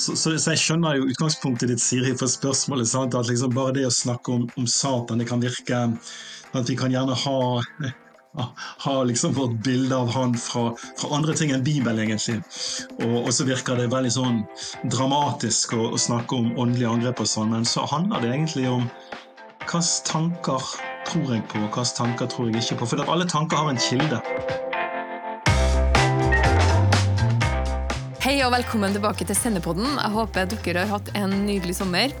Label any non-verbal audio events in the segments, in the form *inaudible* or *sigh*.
så, så, så, jeg skjønner jo utgangspunktet ditt, Siri, for spørsmålet. Sant? At liksom bare det å snakke om, om Satan, det kan virke At vi kan gjerne ha ha liksom vårt bilde av han fra, fra, andre ting enn Bibelen, egentlig. Og, og, så virker det veldig sånn dramatisk å, å snakke om åndelige angrep og sånn, men så handler det egentlig om hvilke tanker tror jeg på, og hvilke tanker tror jeg ikke på. For alle tanker har en kilde. Hei og velkommen tilbake til Sendepodden. Jeg håper dere har hatt en nydelig sommer.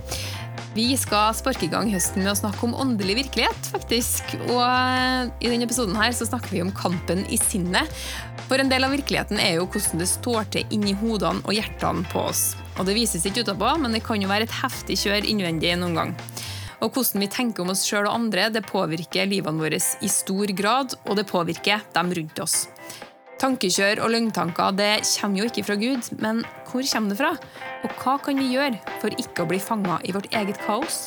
Vi skal sparke i gang høsten med å snakke om åndelig virkelighet, faktisk. Og i denne episoden her så snakker vi om kampen i sinnet. For en del av virkeligheten er jo hvordan det står til inni hodene og hjertene på oss. Og det vises ikke utapå, men det kan jo være et heftig kjør innvendig noen gang. Og hvordan vi tenker om oss sjøl og andre, det påvirker livene våre i stor grad, og det påvirker dem rundt oss. Tankekjør og løgntanker det kommer jo ikke fra Gud, men hvor kommer det fra? Og hva kan vi gjøre for ikke å bli fanga i vårt eget kaos?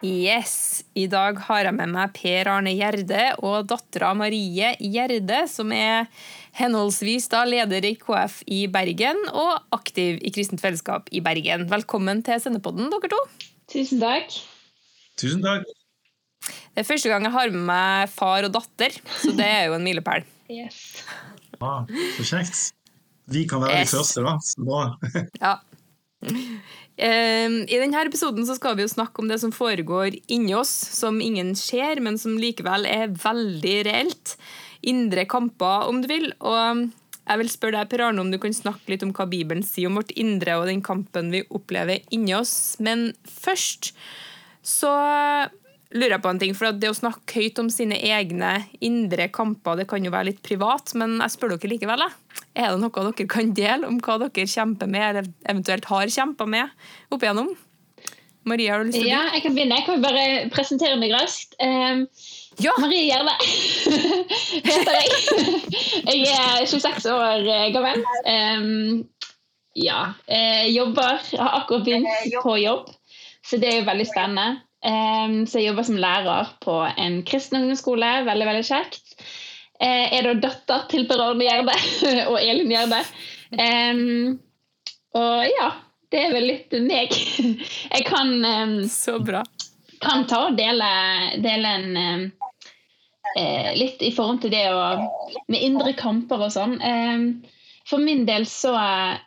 Yes, I dag har jeg med meg Per Arne Gjerde og dattera Marie Gjerde, som er henholdsvis da leder i KF i Bergen og aktiv i Kristent Fellesskap i Bergen. Velkommen til Sendepodden, dere to. Tusen takk. Tusen takk. Det er første gang jeg har med meg far og datter, så det er jo en milepæl. Yes. Ah, så kjekt. Vi kan være yes. de første, da. Så bra. *laughs* ja. I denne episoden skal vi jo snakke om det som foregår inni oss, som ingen ser, men som likevel er veldig reelt indre kamper, om du vil. Og jeg vil spørre deg, Per Arne, om du kan snakke litt om hva Bibelen sier om vårt indre og den kampen vi opplever inni oss. Men først så lurer jeg på en ting, for Det å snakke høyt om sine egne indre kamper det kan jo være litt privat, men jeg spør dere likevel. Er det noe dere kan dele om hva dere kjemper med, eller eventuelt har kjempa med opp igjennom? Maria, har du lyst til å begynne? Ja, jeg kan begynne. Jeg kan bare presentere meg raskt. Um, ja. Marie Gjerde *laughs* heter jeg. Jeg er 26 år gammel. Um, ja. Jeg jobber, jeg har akkurat begynt på jobb, så det er jo veldig spennende. Um, så jeg jobber som lærer på en kristen ungdomsskole. Veldig, veldig kjekt. Jeg er da datter til Per Arne Gjerde *laughs* og Elin Gjerde. Um, og ja, det er vel litt meg. *laughs* Jeg kan Så bra. Kan ta og dele, dele en eh, litt i forhold til det å Med indre kamper og sånn. Eh, for min del så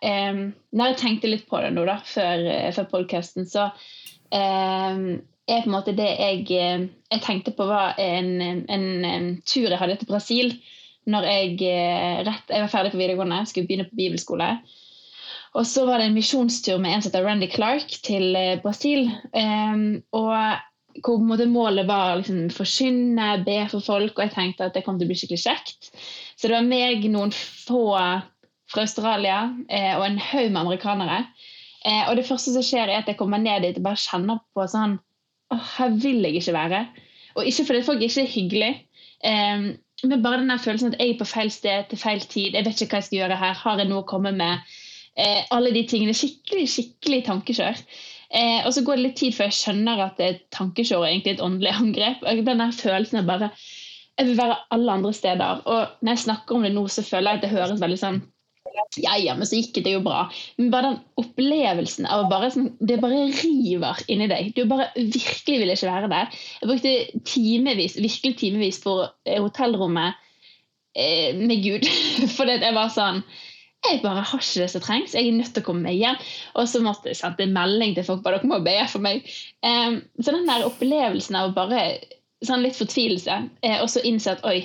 eh, Når jeg tenkte litt på det nå, da, før, eh, før podkasten, så eh, er på en måte det jeg, eh, jeg tenkte på, var en, en, en, tur jeg hadde til Brasil. Når jeg, rett, jeg var ferdig på videregående, skulle begynne på bibelskole. Og så var det en misjonstur med en som heter Randy Clark til Brasil. Og hvor målet var å liksom, forsyne, be for folk, og jeg tenkte at det kom til å bli skikkelig kjekt. Så det var meg, noen få fra Australia eh, og en haug med amerikanere. Eh, og det første som skjer, er at jeg kommer ned dit og bare kjenner på sånn Åh, her vil jeg ikke være. Og ikke fordi folk ikke er hyggelige, eh, men bare den følelsen at jeg er på feil sted til feil tid. Jeg vet ikke hva jeg skal gjøre her. Har jeg noe å komme med? Eh, alle de tingene. Skikkelig, skikkelig tankekjør. Eh, og så går det litt tid før jeg skjønner at det er tankekjør og egentlig et åndelig *laughs* angrep. Den der følelsen av bare Jeg vil være alle andre steder. Og når jeg snakker om det nå, så føler jeg at det høres veldig sånn ja, ja, men så gikk det jo bra. Men bare den opplevelsen av bare sånn, Det bare river inni deg. Du bare virkelig vil ikke være der. Jeg brukte timevis, virkelig timevis på hotellrommet eh, med Gud. *laughs* Fordi jeg var sånn jeg bare har ikke det som trengs. Jeg er nødt til å komme meg hjem. Og så måtte jeg sende melding til folk bare dere må be for meg. Um, så den der opplevelsen av bare sånn litt fortvilelse, eh, og så innse at oi,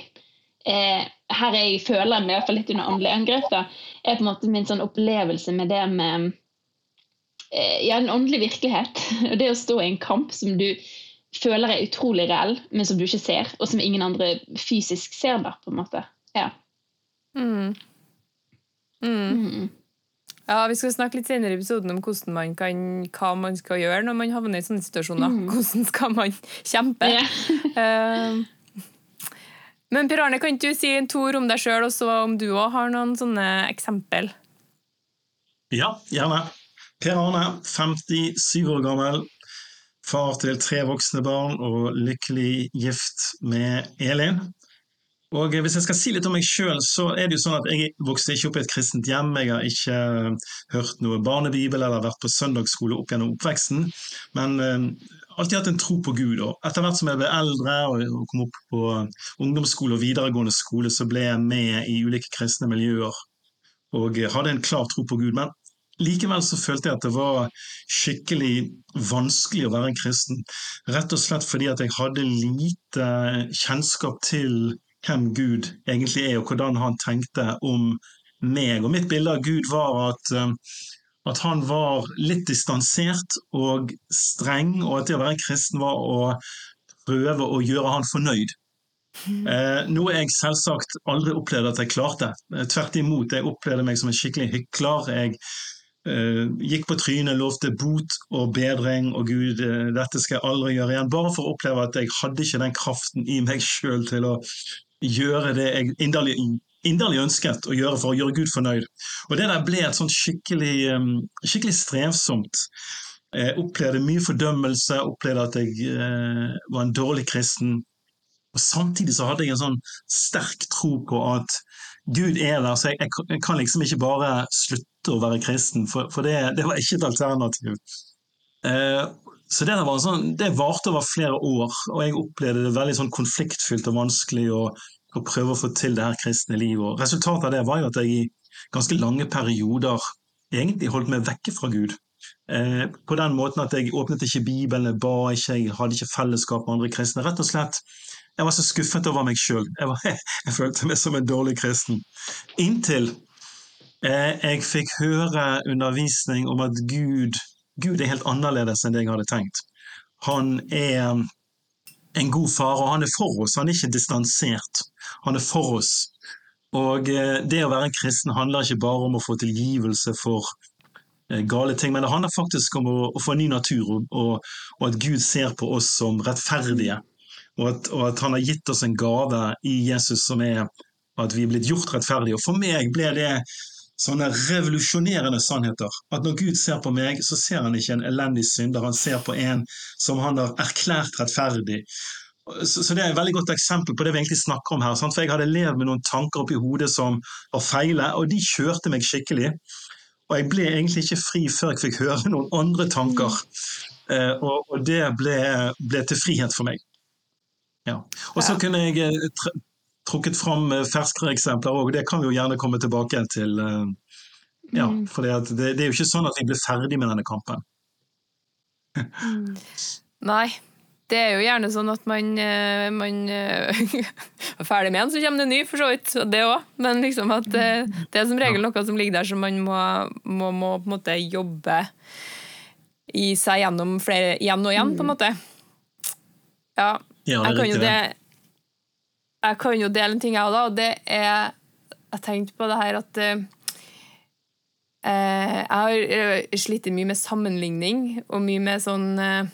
eh, her jeg føler meg i litt under åndelig angrep, da, er på en måte min sånn opplevelse med det med eh, ja, en åndelig virkelighet. *laughs* Og det å stå i en kamp som du føler er utrolig reell, men som du ikke ser, og som ingen andre fysisk ser, da, på en måte. Ja. Mm. Mm. Mm. Ja, Vi skal snakke litt senere i episoden om man kan, hva man skal gjøre når man havner i sånne situasjoner. Mm. Hvordan skal man kjempe? Yeah. *laughs* uh, men Per Arne, kan ikke du si en to ord om deg sjøl, og om du òg har noen sånne eksempel? Ja, gjerne. Per Arne, 57 år gammel. far til tre voksne barn og lykkelig gift med Elin. Og Hvis jeg skal si litt om meg sjøl, så er det jo sånn at jeg vokste ikke opp i et kristent hjem. Jeg har ikke hørt noe barnebibel eller vært på søndagsskole opp gjennom oppveksten. Men uh, alltid hatt en tro på Gud. Og etter hvert som jeg ble eldre og kom opp på ungdomsskole og videregående skole, så ble jeg med i ulike kristne miljøer og hadde en klar tro på Gud. Men Likevel så følte jeg at det var skikkelig vanskelig å være en kristen. Rett og slett fordi at jeg hadde lite kjennskap til hvem Gud egentlig er, og hvordan han tenkte om meg. Og mitt bilde av Gud var at, eh, at han var litt distansert og streng, og at det å være kristen var å prøve å gjøre han fornøyd. Eh, noe jeg selvsagt aldri opplevde at jeg klarte. Eh, tvert imot, jeg opplevde meg som en skikkelig hykler. Jeg Uh, gikk på trynet, lovte bot og bedring, og Gud, uh, dette skal jeg aldri gjøre igjen. Bare for å oppleve at jeg hadde ikke den kraften i meg sjøl til å gjøre det jeg inderlig, inderlig, ønsket å gjøre for å gjøre Gud fornøyd. Og det der ble et sånn skikkelig, um, skikkelig strevsomt. Jeg opplevde mye fordømmelse, opplevde at jeg eh, var en dårlig kristen. Og Samtidig så hadde jeg en sånn sterk tro på at Gud er der, så jeg, jeg, kan liksom ikke bare slutte å være kristen, for, for det, det, var ikke et alternativ. Eh, så det, var sånn, det varte over flere år, og jeg opplevde det veldig sånn konfliktfylt og vanskelig å, å prøve å få til det her kristne livet. Og resultatet av det var jo at jeg i ganske lange perioder egentlig holdt meg vekke fra Gud. Eh, på den måten at jeg åpnet ikke Bibelen, ba ikke, jeg hadde ikke fellesskap med andre kristne. Rett og slett jeg var så skuffet over meg sjøl. Jeg, *laughs* jeg, følte meg som en dårlig kristen. Inntil eh, jeg fikk høre undervisning om at Gud, Gud er helt annerledes enn det jeg hadde tenkt. Han er en god far, og han er for oss. Han er ikke distansert. Han er for oss. Og eh, det å være en kristen handler ikke bare om å få tilgivelse for eh, gale ting, men det handler faktisk om å, å få en ny natur, og, og, at Gud ser på oss som rettferdige og at, og at, han har gitt oss en gave i Jesus som er at vi er blitt gjort rettferdige. Og For meg ble det sånne revolusjonerende sannheter. At når Gud ser på meg, så ser han ikke en elendig synder, han ser på en som han har erklært rettferdig. Så, så Det er et veldig godt eksempel på det vi egentlig snakker om her. Sant? For Jeg hadde levd med noen tanker oppi hodet som var feile, og de kjørte meg skikkelig. Og jeg ble egentlig ikke fri før jeg fikk høre noen andre tanker. Eh, og, og, det ble, ble til frihet for meg. Ja. Og så kunne jeg eh, trukket fram eh, ferskere eksempler òg, det kan vi jo gjerne komme tilbake til. Eh, ja, mm. for det, det, er jo ikke sånn at vi blir ferdig med denne kampen. Mm. Nei, det er jo gjerne sånn at man, man *laughs* er ferdig med en, så kommer det ny, for så vidt. Det òg. Men liksom at det, det, er som regel noe som ligger der som man må, må, må på en måte jobbe i seg gjennom flere, igjen og igjen, på en mm. måte. Ja, ja, jeg, kan jo det, jeg kan jo dele en ting, jeg òg, da. Og det er Jeg tenkte på det her at eh, jeg har eh, slitt mye med sammenligning og mye med sånn eh,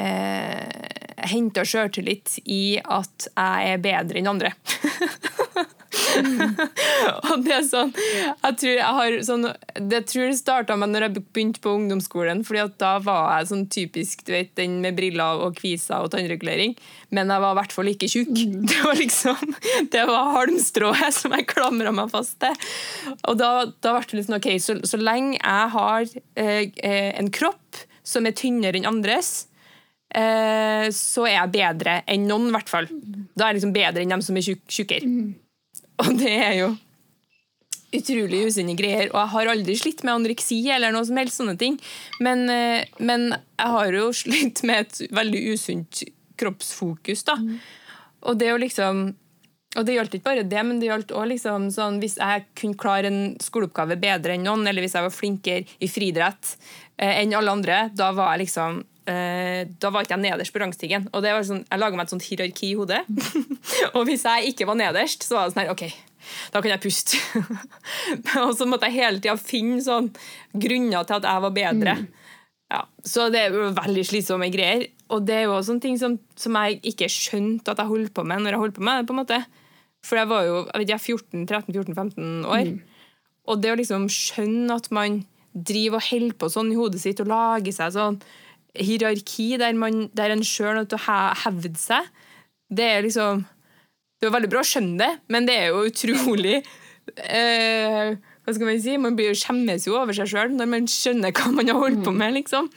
Jeg henter sjøltillit i at jeg er bedre enn andre. *laughs* *laughs* og det er sånn Jeg tror jeg har sånn Det tror det starta med når jeg begynte på ungdomsskolen, fordi at da var jeg sånn typisk du vet, den med briller og kviser og tannregulering, men jeg var i hvert fall ikke tjukk. Mm. *laughs* Det var liksom Det var halmstrået som jeg klamra meg fast til. Og da, da ble det liksom OK, så, så lenge jeg har eh, eh en kropp som er tynnere enn andres, eh, så er jeg bedre enn noen, i hvert fall. Da er jeg liksom bedre enn dem som er tjukkere. Mm. *laughs* Og det er jo utrolig usunne greier. Og jeg har aldri slitt med anoreksi eller noe som helst sånne ting. Men, eh, men jeg har jo *laughs* slitt med et veldig usunt kroppsfokus, da. Mm. Og det å liksom og det gjaldt ikke bare det, men det gjaldt også liksom sånn, hvis jeg kunne klare en skoleoppgave bedre enn noen, eller hvis jeg var flinkere i friidrett eh, enn alle andre, da var jeg liksom da var ikke jeg nederst på rangstigen. Og det var sånn, Jeg laga meg et sånt hierarki i hodet. *laughs* og hvis jeg ikke var nederst, så var det sånn her OK, da kan jeg puste. *laughs* og så måtte jeg hele tida finne sånn grunner til at jeg var bedre. Mm. Ja, så det er jo veldig slitsomme greier. Og det er jo sånne ting som, som, jeg ikke skjønte at jeg holdt på med når jeg holdt på med det. på en måte. For jeg var jo jeg vet, jeg 14-13-14-15 år. Mm. Og det å liksom skjønne at man driver og holder på sånn i hodet sitt og lager seg sånn hierarki der, man, der en sjøl er til å hevde seg. Det er liksom Det er veldig bra å skjønne det, men det er jo utrolig eh, Hva skal man si? Man blir jo skjemmes jo over seg sjøl når man skjønner hva man har holdt på med, liksom.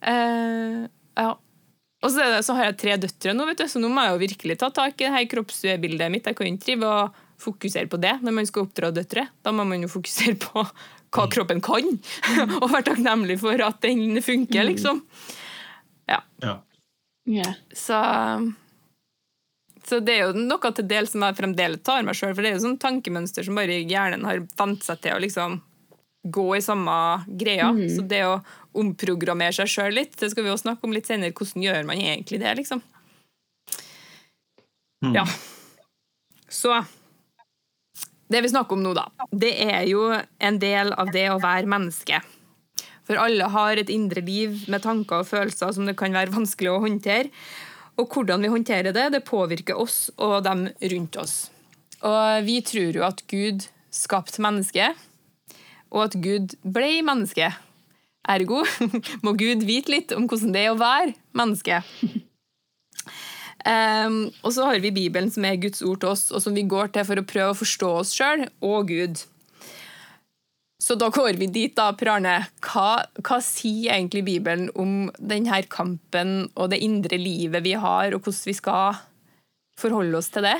Eh, ja. Og så, det, så, har jeg tre døtre nå, vet du, så nå må jeg jo virkelig ta tak i det her kroppsbildet mitt. Jeg kan ikke drive og fokusere på det når man skal oppdra døtre. Da må man jo fokusere på hva mm. kroppen kan, *laughs* og være takknemlig for at den funker, mm. liksom. Ja. ja. Yeah. Så, så det er jo noe til del som jeg fremdeles tar meg sjøl, for det er jo sånn tankemønster som bare hjernen har vant seg til å liksom gå i samme greia. Mm. Så det å omprogrammere seg sjøl litt, det skal vi også snakke om litt senere. Hvordan gjør man egentlig det, liksom? Mm. Ja. Så det vi snakker om nå, da, det er jo en del av det å være menneske. For alle har et indre liv med tanker og følelser som det kan være vanskelig å håndtere. Og hvordan vi håndterer det, det påvirker oss og dem rundt oss. Og vi tror jo at Gud skapte mennesket, og at Gud ble menneske. Ergo *laughs* må Gud vite litt om hvordan det er å være menneske. Um, og så har vi Bibelen, som er Guds ord til oss, og som vi går til for å prøve å forstå oss sjøl og Gud. Så da går vi dit, da, Per Arne. Hva, hva, sier egentlig Bibelen om denne kampen og det indre livet vi har, og hvordan vi skal forholde oss til det?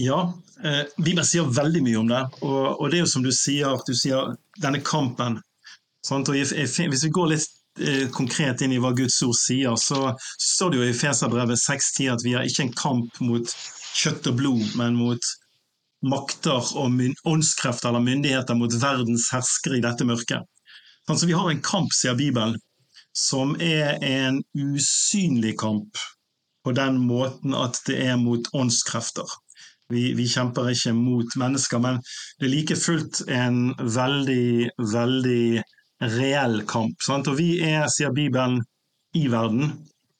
Ja, eh, Bibelen sier veldig mye om det. Og, og, det er jo som du sier, du sier denne kampen. Sant? Og hvis vi går litt konkret inn i hva Guds ord sier, så står det jo i Feserbrevet 6.10 at vi har ikke en kamp mot kjøtt og blod, men mot makter og åndskrefter eller myndigheter mot verdens herskere i dette mørket. Altså, vi har en kamp, sier Bibelen, som er en usynlig kamp på den måten at det er mot åndskrefter. Vi, vi, kjemper ikke mot mennesker, men det er like fullt en veldig, veldig reell kamp. Sant? Og vi er, sier Bibelen, i verden,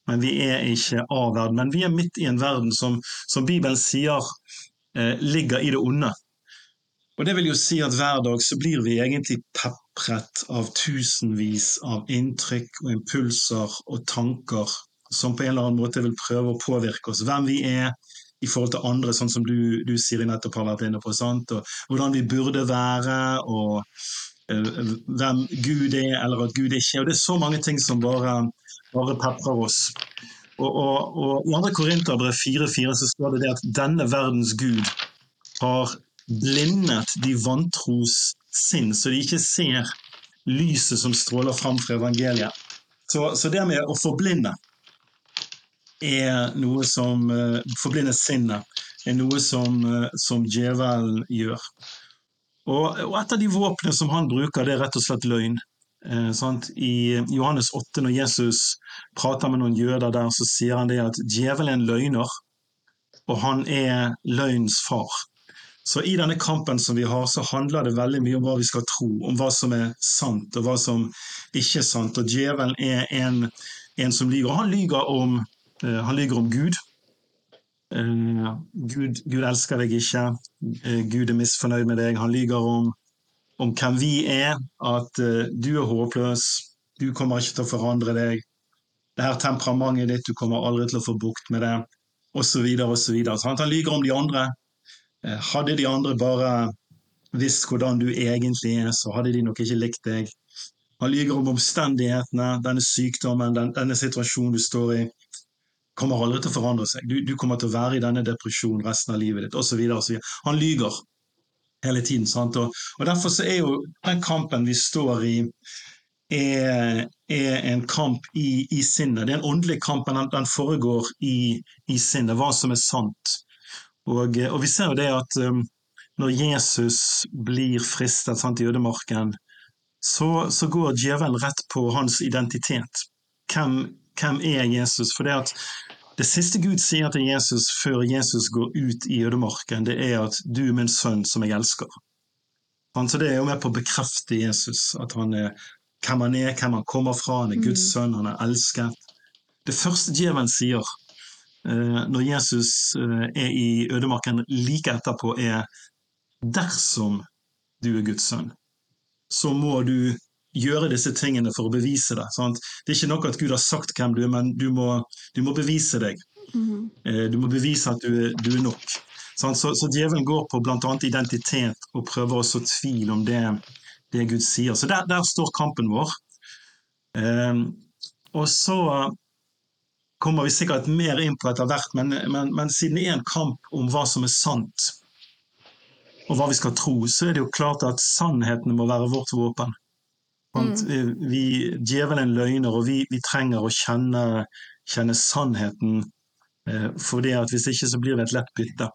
men vi er ikke av verden. Men vi er midt i en verden som, som Bibelen sier eh, ligger i det onde. Og det vil jo si at hver dag så blir vi egentlig pepret av tusenvis av inntrykk og impulser og tanker som på en eller annen måte vil prøve å påvirke oss. Hvem vi er i forhold til andre, sånn som du, du Siri, nettopp har vært inne på. Sant? Og hvordan vi burde være. og hvem Gud er, eller at Gud ikke er. Og Det er så mange ting som bare, bare peprer oss. Og, og, og I 2. Korinterbrev 4,4 så står det, det at denne verdens Gud har blindet de vantros sinn, så de ikke ser lyset som stråler fram fra evangeliet. Så, så det med å forblinde er noe som uh, Forblinde sinnet er noe som, uh, som djevelen gjør. Og, og et av de våpnene som han bruker, det er rett og slett løgn. Eh, I Johannes 8, når Jesus prater med noen jøder der, så sier han det at djevelen er en løgner, og han er løgnens far. Så i denne kampen som vi har, så handler det veldig mye om hva vi skal tro, om hva som er sant og hva som ikke er sant. Og djevelen er en, en som lyver. Han lyver om, eh, han lyver om Gud. Uh, Gud, Gud, elsker deg ikke, uh, Gud er misfornøyd med deg. Han lyver om, om hvem vi er, at uh, du er håpløs, du kommer ikke til å forandre deg. Det her temperamentet ditt, du kommer aldri til å få bukt med det, osv. osv. Han, lyver om de andre. Hadde de andre bare visst hvordan du egentlig er, så hadde de nok ikke likt deg. Han lyver om omstendighetene, denne sykdommen, den, denne situasjonen du står i kommer aldri til å forandre seg. Du, du, kommer til å være i denne depresjonen resten av livet ditt, osv. Han lyger hele tiden. sant? Og, og Derfor så er jo den kampen vi står i, er, er en kamp i, i, sinnet. Det er en åndelig kamp, men den, den foregår i, i, sinnet. Hva som er sant. Og, og vi ser jo det at um, når Jesus blir fristet sant, i ødemarken, så, så går djevelen rett på hans identitet. Hvem, hvem er Jesus? For det at det siste Gud sier til Jesus før Jesus går ut i ødemarken, det er at 'du er min sønn som jeg elsker'. Så Det er jo med på å bekrefte Jesus, at han er hvem han er, hvem han kommer fra, han er Guds mm. sønn, han er elsket. Det første djevelen sier eh, når Jesus eh, er i ødemarken like etterpå, er 'dersom du er Guds sønn, så må du gjøre disse tingene for å bevise det. Sant? Det er ikke nok at Gud har sagt hvem du er, men du må, du må bevise deg. Mm. Du må bevise at du, du er nok. Sant? Så, så djevelen går på bl.a. identitet og prøver å så tvil om det, det Gud sier. Så der, der står kampen vår. Um, og så kommer vi sikkert mer inn på etter hvert, men, men, men, siden det er en kamp om hva som er sant, og hva vi skal tro, så er det jo klart at sannhetene må være vårt våpen. Mm. Vi, djevelen er løgner, og vi, vi trenger å kjenne, kjenne sannheten. Eh, for det at hvis ikke så blir vi et lett bytte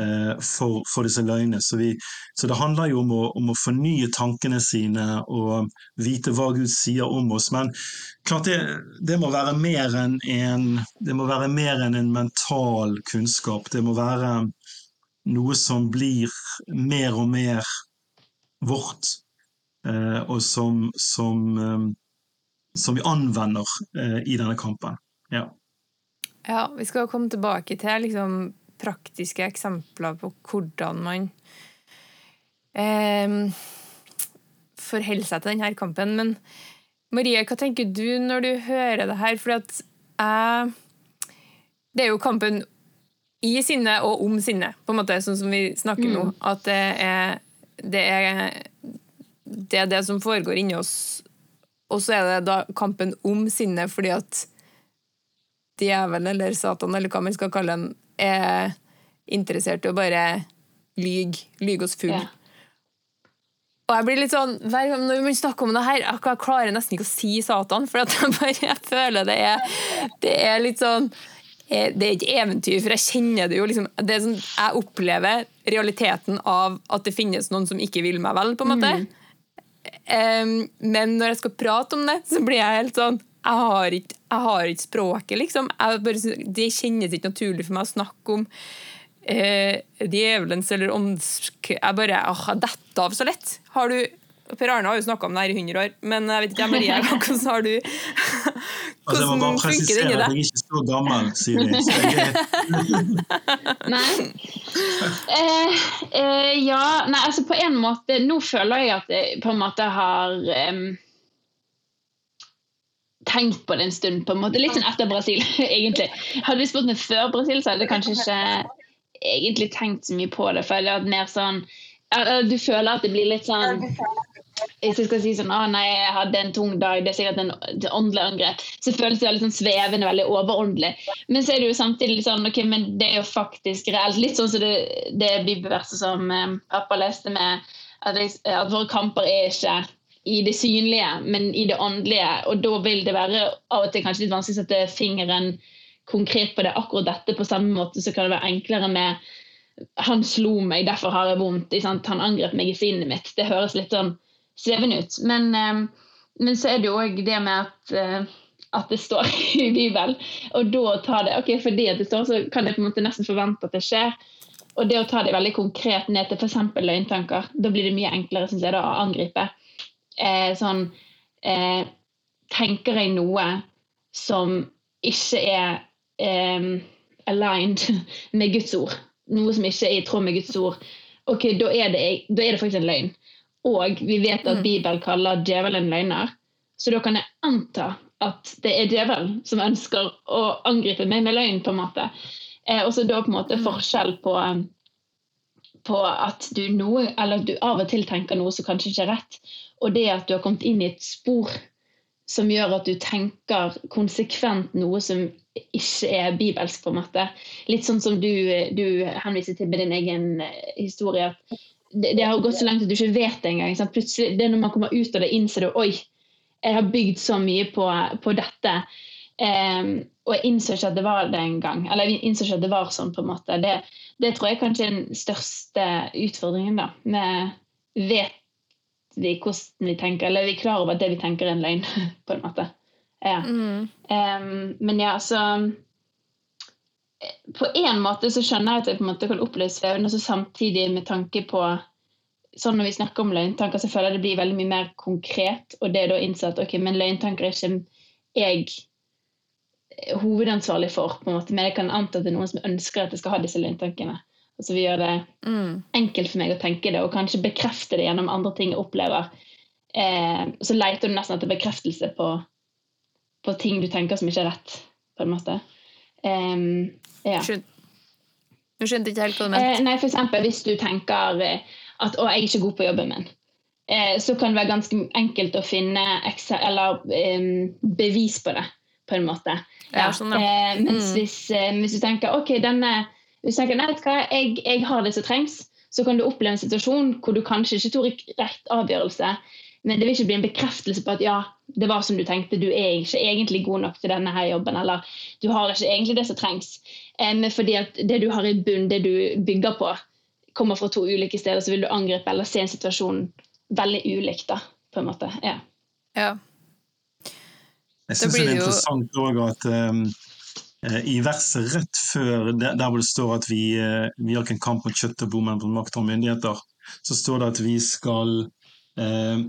eh, for, for, disse løgnene. Så, vi, så, det handler jo om å, om å, fornye tankene sine og vite hva Gud sier om oss. Men klart det, det må være mer enn en, det må være mer enn en mental kunnskap. Det må være noe som blir mer og mer vårt, og som, som, eh, som vi anvender eh, i denne kampen. Ja. ja, vi skal komme tilbake til liksom, praktiske eksempler på hvordan man eh, forholder seg til denne kampen. Men Marie, hva tenker du når du hører det her? For at jeg Det er jo kampen i sinne og om sinne, på en måte, sånn som vi snakker mm. nå. At det er, det er, det er det som foregår inni oss. Og så er det da kampen om sinnet, fordi at djevelen eller Satan, eller hva man skal kalle den, er interessert i å bare lyge, lyge oss full. Ja. Og jeg blir litt sånn, Hver gang når man snakker om det her, jeg klarer nesten ikke å si Satan, for jeg, bare, jeg føler det er, det er litt sånn Eh, det er ikke eventyr, for jeg kjenner det jo liksom, det sånn, Jeg opplever realiteten av at det finnes noen som ikke vil meg vel, på en måte. Mm. Men når jeg skal prate om det, så blir jeg helt sånn Jeg har ikke, jeg har ikke språket, liksom. Bare, det kjennes ikke naturlig for meg å snakke om uh, djevelens eller åndsk Jeg bare Jeg detter av så lett. Har du Per Arne har jo snakka om det her i 100 år, men jeg vet ikke, Maria, *laughs* hvordan har du Hvordan altså, funker det inni deg? Jeg er ikke så gammel, sier de. nei. Eh, eh, ja, nei, altså på en måte Nå føler jeg at jeg på en måte har um, tenkt på det en stund, på en måte. Litt sånn etter Brasil, *laughs* egentlig. Hadde vi spurt meg før Brasil, så hadde jeg kanskje ikke egentlig tenkt så mye på det. For jeg hadde mer sånn Du føler at det blir litt sånn hvis jeg skal si sånn ah, nei, jeg hadde en tung dag, det er sikkert en åndelig angrep, så føles det veldig sånn svevende, veldig overåndelig. Men så er det jo samtidig sånn ok, men det er jo faktisk reelt. Litt sånn som det, det bibelverset som eh, pappa leste med, at, jeg, at, våre kamper er ikke i det synlige, men i det åndelige. Og da vil det være av og til kanskje litt vanskelig å sette fingeren konkret på det akkurat dette. På samme måte så kan det være enklere med han slo meg, derfor har jeg vondt. Han angrep meg i sinnet mitt. Det høres litt sånn svevende ut. Men, eh, men, så er det jo òg det med at, eh, at det står *laughs* i Bibelen. Og da ta det ok, fordi det står, så kan jeg på en måte nesten forvente at det skjer. Og det å ta det veldig konkret ned til f.eks. løgntanker, da blir det mye enklere synes jeg, da, å angripe. Eh, sånn eh, Tenker jeg noe som ikke er eh, aligned *laughs* med Guds ord, noe som ikke er i tråd med Guds ord, ok, da er det, da er det faktisk en løgn. Og vi vet at mm. Bibelen kaller djevelen løgner. Så da kan jeg anta at det er djevelen som ønsker å angripe meg med løgn. på en måte. Eh, og så da på en måte mm. forskjell på, på at du, noe, eller du av og til tenker noe som kanskje ikke er rett, og det at du har kommet inn i et spor som gjør at du tenker konsekvent noe som ikke er bibelsk. på en måte. Litt sånn som du, du henviser til med din egen eh, historie. at det, det, har gått så langt at du ikke vet det engang. Plutselig, det er når man kommer ut av det, innser du oi, jeg har bygd så mye på, på dette. Um, og jeg innså ikke at det var det engang. Eller jeg innså ikke at det var sånn. på en måte. Det, det tror jeg kanskje er den største utfordringen. da. Vi vet vi hvordan vi tenker, eller vi er klar over at det vi tenker, er en løgn. *laughs* på en måte. Ja. Mm. Um, men ja, så på en måte så skjønner jeg at jeg på en måte kan oppleves svevende, og samtidig med tanke på sånn Når vi snakker om løgntanker, så føler jeg det blir veldig mye mer konkret. Og det er da innsatt ok, men løgntanker er ikke jeg hovedansvarlig for. på en måte, Men jeg kan anta at det er noen som ønsker at jeg skal ha disse løgntankene. Så vi gjør det mm. enkelt for meg å tenke det, og kanskje bekrefte det gjennom andre ting jeg opplever. eh, så leter du nesten etter bekreftelse på, på ting du tenker som ikke er rett, på en måte. Um, ja. Skjønte ikke helt hva du mente. Eh, nei, for eksempel hvis du tenker eh, at 'å, jeg er ikke god på jobben min', eh, så kan det være ganske enkelt å finne eller, um, bevis på det, på en måte. Ja, sånn, ja. Eh, mens Mm. hvis, eh, hvis du tenker ok, denne, hvis du tenker, nei, vet hva, jeg, jeg har det som trengs, så kan du oppleve en situasjon hvor du kanskje ikke tok rett avgjørelse, men det vil ikke bli en bekreftelse på at ja, det var som du tenkte, du er ikke egentlig god nok til denne her jobben, eller du har ikke egentlig det som trengs. Men fordi at det du har i bunn, det du bygger på, kommer fra to ulike steder, så vil du angripe eller se en situasjon veldig ulikt, da, på en måte. Ja. Ja. Jeg syns det er interessant òg at um, i verset rett før der der hvor det står at vi, uh, vi har ikke en kamp mot kjøtt og blod, men mot makt og myndigheter, så står det at vi skal eh,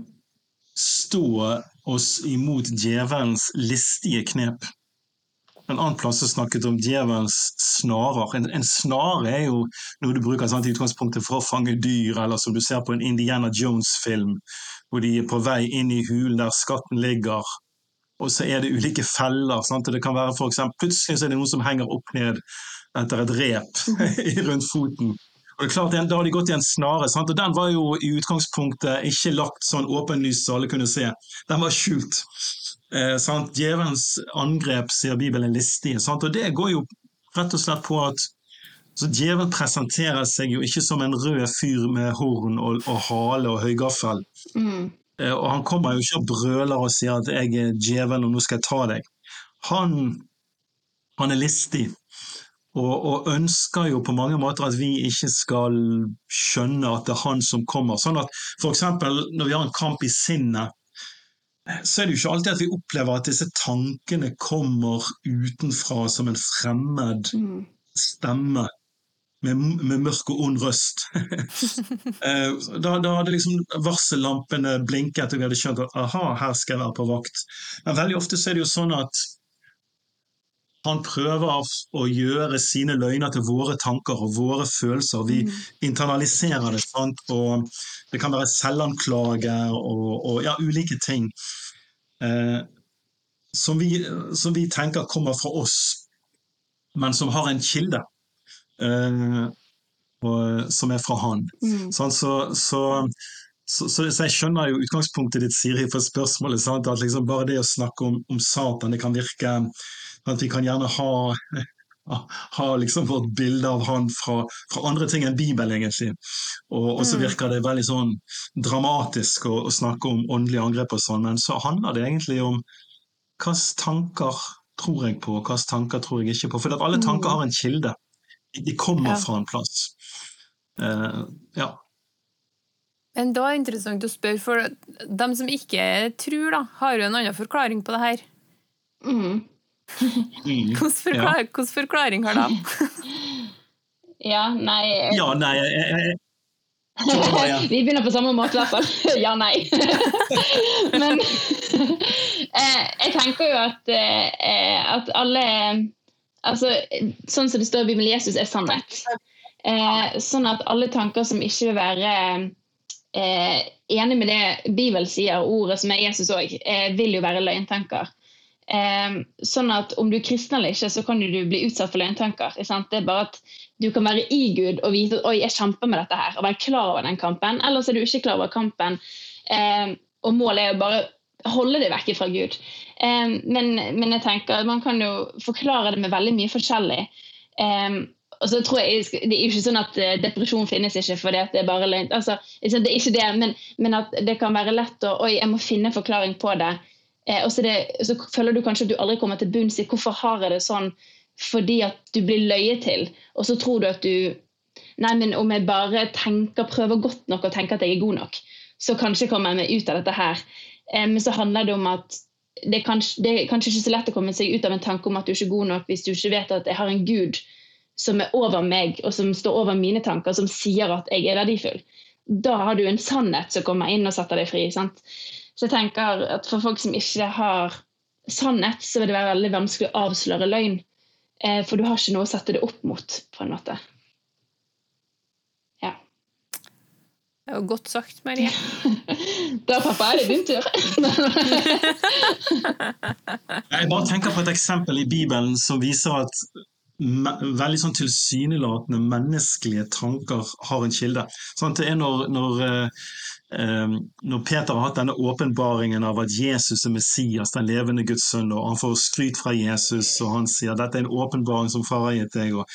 stå oss imot djevelens listige knep. En annen plass har snakket om djevelens snarer. En, en snare er jo noe du bruker sant, i utgangspunktet for å fange dyr, eller som du ser på en Indiana Jones-film, hvor de er på vei inn i hulen der skatten ligger, og så er det ulike feller. Sant? Det kan være for eksempel, Plutselig så er det noen som henger opp ned etter et rep *laughs* rundt foten. Og det er klart, Da har de gått i en snare, sant? og den var jo i utgangspunktet ikke lagt sånn åpenlyst så alle kunne se. Den var skjult. Eh, sant? Djevelens angrep, sier Bibelen, listig. Sant? Og det går jo rett og slett på at så Djevelen presenterer seg jo ikke som en rød fyr med horn og, og hale og høygaffel. Mm. Eh, Og han kommer jo ikke og brøler og sier at 'jeg er djevelen, og nå skal jeg ta deg'. Han, han er listig, og, og ønsker jo på mange måter at vi ikke skal skjønne at det er han som kommer. Sånn at f.eks. når vi har en kamp i sinnet, så er det jo ikke alltid at vi opplever at disse tankene kommer utenfra som en fremmed Mm. stemme med, med mørk og ond røst. *laughs* Eh, da, da hadde liksom varsellampene blinket, og vi hadde skjønt at aha, her skal jeg være på vakt. Men veldig ofte så er det jo sånn at han prøver å gjøre sine løgner til våre tanker og våre følelser. Vi Mm. internaliserer det, sant? og det kan være selvanklage og, og ja, ulike ting. Eh, som, vi, som vi tenker kommer fra oss, men som har en kilde. Eh, og, som er fra han. Mm. Sånn, så, så, så, så, så jeg skjønner jo utgangspunktet ditt, Siri, for spørsmålet. Sant? At liksom bare det å snakke om, om Satan, det kan virke at vi kan gjerne ha, ha liksom vårt bilde av han fra, fra andre ting enn Bibelen, egentlig. Og, og så Mm. virker det veldig sånn dramatisk å, å snakke om åndelige angrep og sånn, men så handler det egentlig om hvilke tanker tror jeg på, og hvilke tanker tror jeg ikke på. For at alle tanker Mm. har en kilde. De- De kommer Ja. fra en plass. Uh, ja. Men da er det interessant å spørre, for dem som ikke tror, da, har jo en annen forklaring på det her. Mm. Mm. Hvilken forklar ja. forklaring har de? *laughs* Ja, nei jeg... Ja, nei, jeg, jeg. *laughs* Vi begynner på samme måte, i hvert fall. *laughs* Ja, nei. Men eh, jeg tenker jo at, eh, at alle Altså, sånn som det står i Bibelen, Jesus er sannhet. Eh, sånn at alle tanker som ikke vil være eh, enig med det Bibelen sier, ordet som er Jesus òg, eh, vil jo være løgntanker. Eh, sånn at om du er kristen eller ikke, så kan du bli utsatt for løgntanker. Det er bare at du kan være i Gud og vite at oi, jeg kjemper med dette her, og være klar over den kampen. Ellers er du ikke klar over kampen, eh, og målet er å bare holde deg vekk fra Gud. Eh, men, men jeg tenker at man kan jo forklare det med veldig mye forskjellig. Og så tror jeg, Det er jo ikke sånn at eh, depresjon finnes ikke fordi at det er bare løgn. Altså, det er ikke det, men, men at det kan være lett å Oi, jeg må finne en forklaring på det. Eh, og så, det, så føler du kanskje at du aldri kommer til bunns i hvorfor har jeg det sånn fordi at du blir løyet til. Og så tror du at du Nei, men om jeg bare tenker, prøver godt nok og tenker at jeg er god nok, så kanskje kommer jeg meg ut av dette her. Eh, Men så handler det om at det er, kanskje, det er kanskje ikke så lett å komme seg ut av en tanke om at du ikke er god nok hvis du ikke vet at jeg har en gud som er over meg, og som står over mine tanker, som sier at jeg er verdifull. Da har du en sannhet som kommer inn og setter deg fri. sant? Så jeg tenker at for folk som ikke har sannhet, så vil det være veldig vanskelig å avsløre løgn. Eh, For du har ikke noe å sette det opp mot, på en måte. Ja. Det jo godt sagt, Marie. *laughs* Da, pappa, er det din tur. *laughs* Jeg bare tenker på et eksempel i Bibelen som viser at veldig sånn tilsynelatende menneskelige tanker har en kilde. Sånn, det er når, når, eh, når Peter har hatt denne åpenbaringen av at Jesus er Messias, den levende Guds sønn, og han får skryt fra Jesus, og han sier dette er en åpenbaring som far har gitt deg. og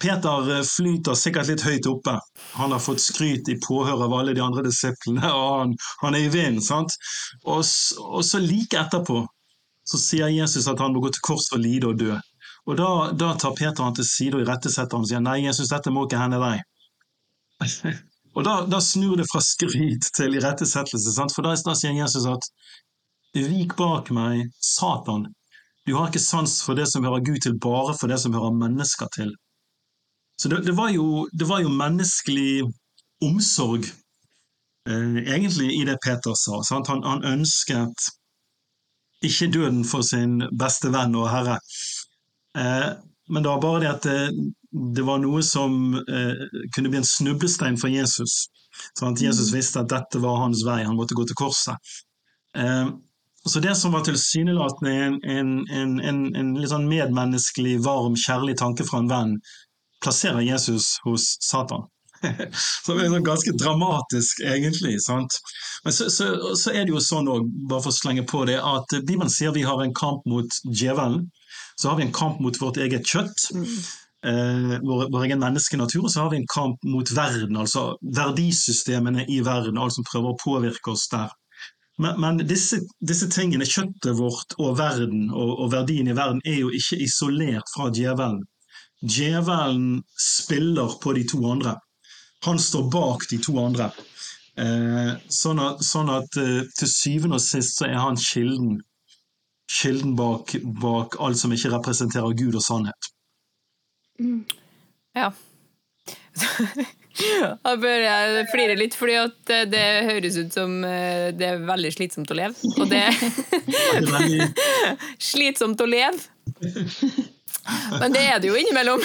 Peter eh, flyter sikkert litt høyt oppe. Han har fått skryt i påhør av alle de andre disiplene, og han, han er i vinden. sant? Og, og, så like etterpå så sier Jesus at han må gå til kors for lide og dø. Og da, da tar Peter han til side og irettesetter ham og sier nei, Jesus, dette må ikke hende deg. *laughs* og da, da, snur det fra skryt til irettesettelse, for da, da sier Jesus at vik bak meg, Satan, du har ikke sans for det som hører Gud til, bare for det som hører mennesker til. Så det, det, var, jo, det var, jo, menneskelig omsorg, eh, egentlig, i det Peter sa. Han, han, ønsket ikke døden for sin beste venn og herre. Eh, men det var bare det at det, det var noe som eh, kunne bli en snublestein for Jesus. At Jesus mm. visste at dette var hans vei, han måtte gå til korset. Eh, så det som var tilsynelatende en, en, en, en, en litt sånn medmenneskelig, varm, kjærlig tanke fra en venn, plasserer Jesus hos Satan. *laughs* så det er sånn ganske dramatisk, egentlig. sant? Men så, så, så er det jo sånn òg, bare for å slenge på det, at Bibelen sier vi har en kamp mot djevelen. Så har vi en kamp mot vårt eget kjøtt. Eh, vår, vår, egen menneskenatur, og så har vi en kamp mot verden, altså verdisystemene i verden, alt som prøver å påvirke oss der. Men, men disse, disse, tingene, kjøttet vårt og verden og, og, verdien i verden, er jo ikke isolert fra djevelen. Djevelen spiller på de to andre. Han står bak de to andre. Eh, sånn at, sånn at eh, til syvende og sist så er han kilden. Kilden bak, bak alt som ikke representerer Gud og sannhet. Mm. Ja. *laughs* Da bør jeg flire litt, fordi at det høres ut som eh, det er veldig slitsomt å leve. Og det *laughs* er *laughs* slitsomt å leve. Men det er det jo innimellom.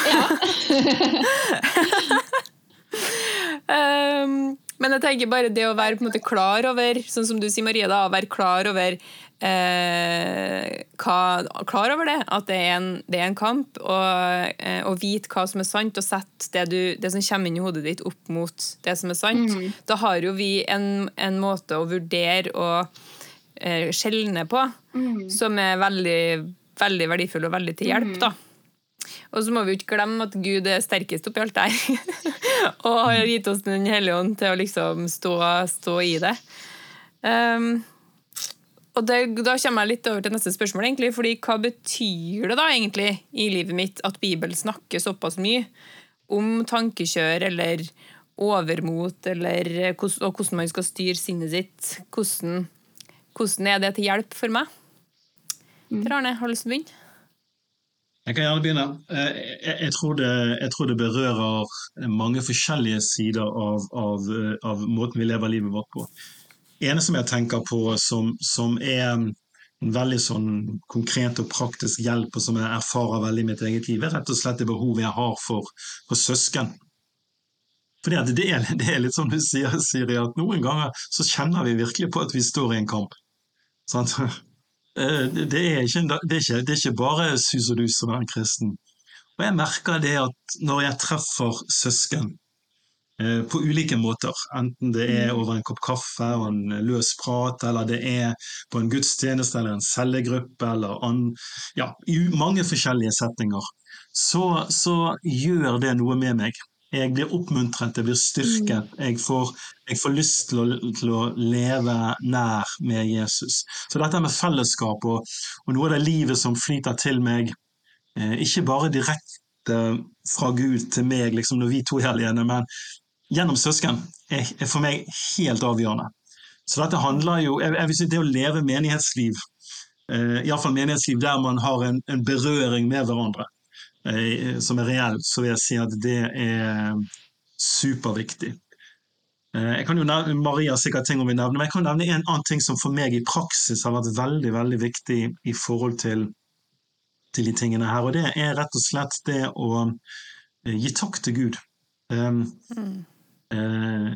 um, men jeg tenker bare det å være på en måte klar over, sånn som du sier Maria, da, å være klar over eh, klar over det, at det er en, det er en kamp, og, eh, og, vite hva som er sant, og sette det, du, det, som kommer inn i hodet ditt, opp mot det som er sant. Mm. Da har jo vi en, en måte å vurdere og eh, skjelne på mm. som er veldig, veldig verdifull og veldig til hjelp. da. Og så må vi jo ikke glemme at Gud er sterkest oppi alt der. *laughs* og har gitt oss Den hellige ånd til å liksom stå, stå i det. Um, og det, Da kommer jeg litt over til neste spørsmål. egentlig, fordi Hva betyr det da egentlig i livet mitt at Bibelen snakker såpass mye om tankekjør eller overmot, eller, og hvordan man skal styre sinnet sitt? Hvordan, hvordan er det til hjelp for meg? Mm. Per Arne, har du lyst til å begynne? Jeg kan gjerne begynne. Eh, jeg, jeg, tror det, jeg, tror det, berører mange forskjellige sider av, av, av måten vi lever livet vårt på ene som jeg tenker på som, som er en veldig sånn konkret og praktisk hjelp, og som jeg erfarer veldig i mitt eget liv, er rett og slett det behovet jeg har for, for søsken. Fordi det er, det, er, litt som du sier, Siri, at noen ganger så kjenner vi virkelig på at vi står i en kamp. Eh, det er, ikke, det, er ikke, det er ikke bare sus og dus å være en kristen. Og jeg merker det at når jeg treffer søsken på ulike måter. Enten det er mm. over en kopp kaffe og en løs prat, eller det er på en gudstjeneste eller en cellegruppe, eller an, ja, i mange forskjellige setninger. Så, så, gjør det noe med meg. Jeg blir oppmuntret, jeg blir styrket. Mm. Jeg får, jeg får lyst til å, til å, leve nær med Jesus. Så dette med fellesskap og, og noe av det livet som flyter til meg, eh, ikke bare direkte fra Gud til meg liksom når vi to er alene, men gjennom søsken er, er for meg helt avgjørende. Så dette handler jo jeg, jeg vil si Det å leve menighetsliv, eh, iallfall menighetsliv der man har en, en berøring med hverandre, eh, som er reell, så vil jeg si at det er superviktig. Eh, jeg kan jo nevne, Maria sikkert ting hun vil nevne, men jeg kan nevne en annen ting som for meg i praksis har vært veldig veldig viktig i forhold til, til de tingene her. og Det er rett og slett det å eh, gi takk til Gud. Um, mm. Eh,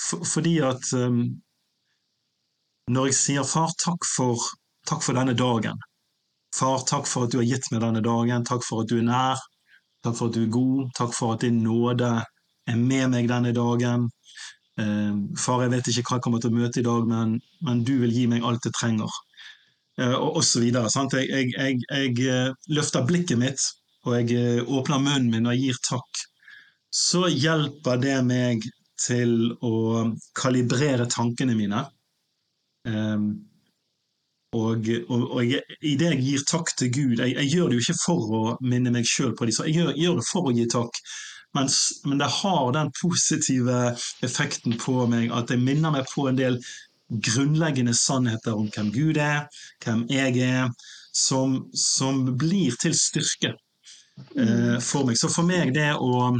for, fordi at um, når jeg sier 'far, takk for, takk for denne dagen', far, takk for at du har gitt meg denne dagen, takk for at du er nær, takk for at du er god, takk for at din nåde er med meg denne dagen. Eh, far, jeg vet ikke hva jeg kommer til å møte i dag, men, men du vil gi meg alt jeg trenger. Eh, og. Sant? Jeg, jeg, jeg, jeg eh, løfter blikket mitt, og jeg åpner munnen min og gir takk. Så hjelper det meg til å kalibrere tankene mine. Um, og, og, og jeg, i det jeg gir takk til Gud Jeg, jeg gjør det jo ikke for å minne meg sjøl på det, jeg gjør, gjør, det for å gi takk. Men, men, det har den positive effekten på meg at jeg minner meg på en del grunnleggende sannheter om hvem Gud er, hvem jeg er, som, som blir til styrke eh, for meg. Så for meg det å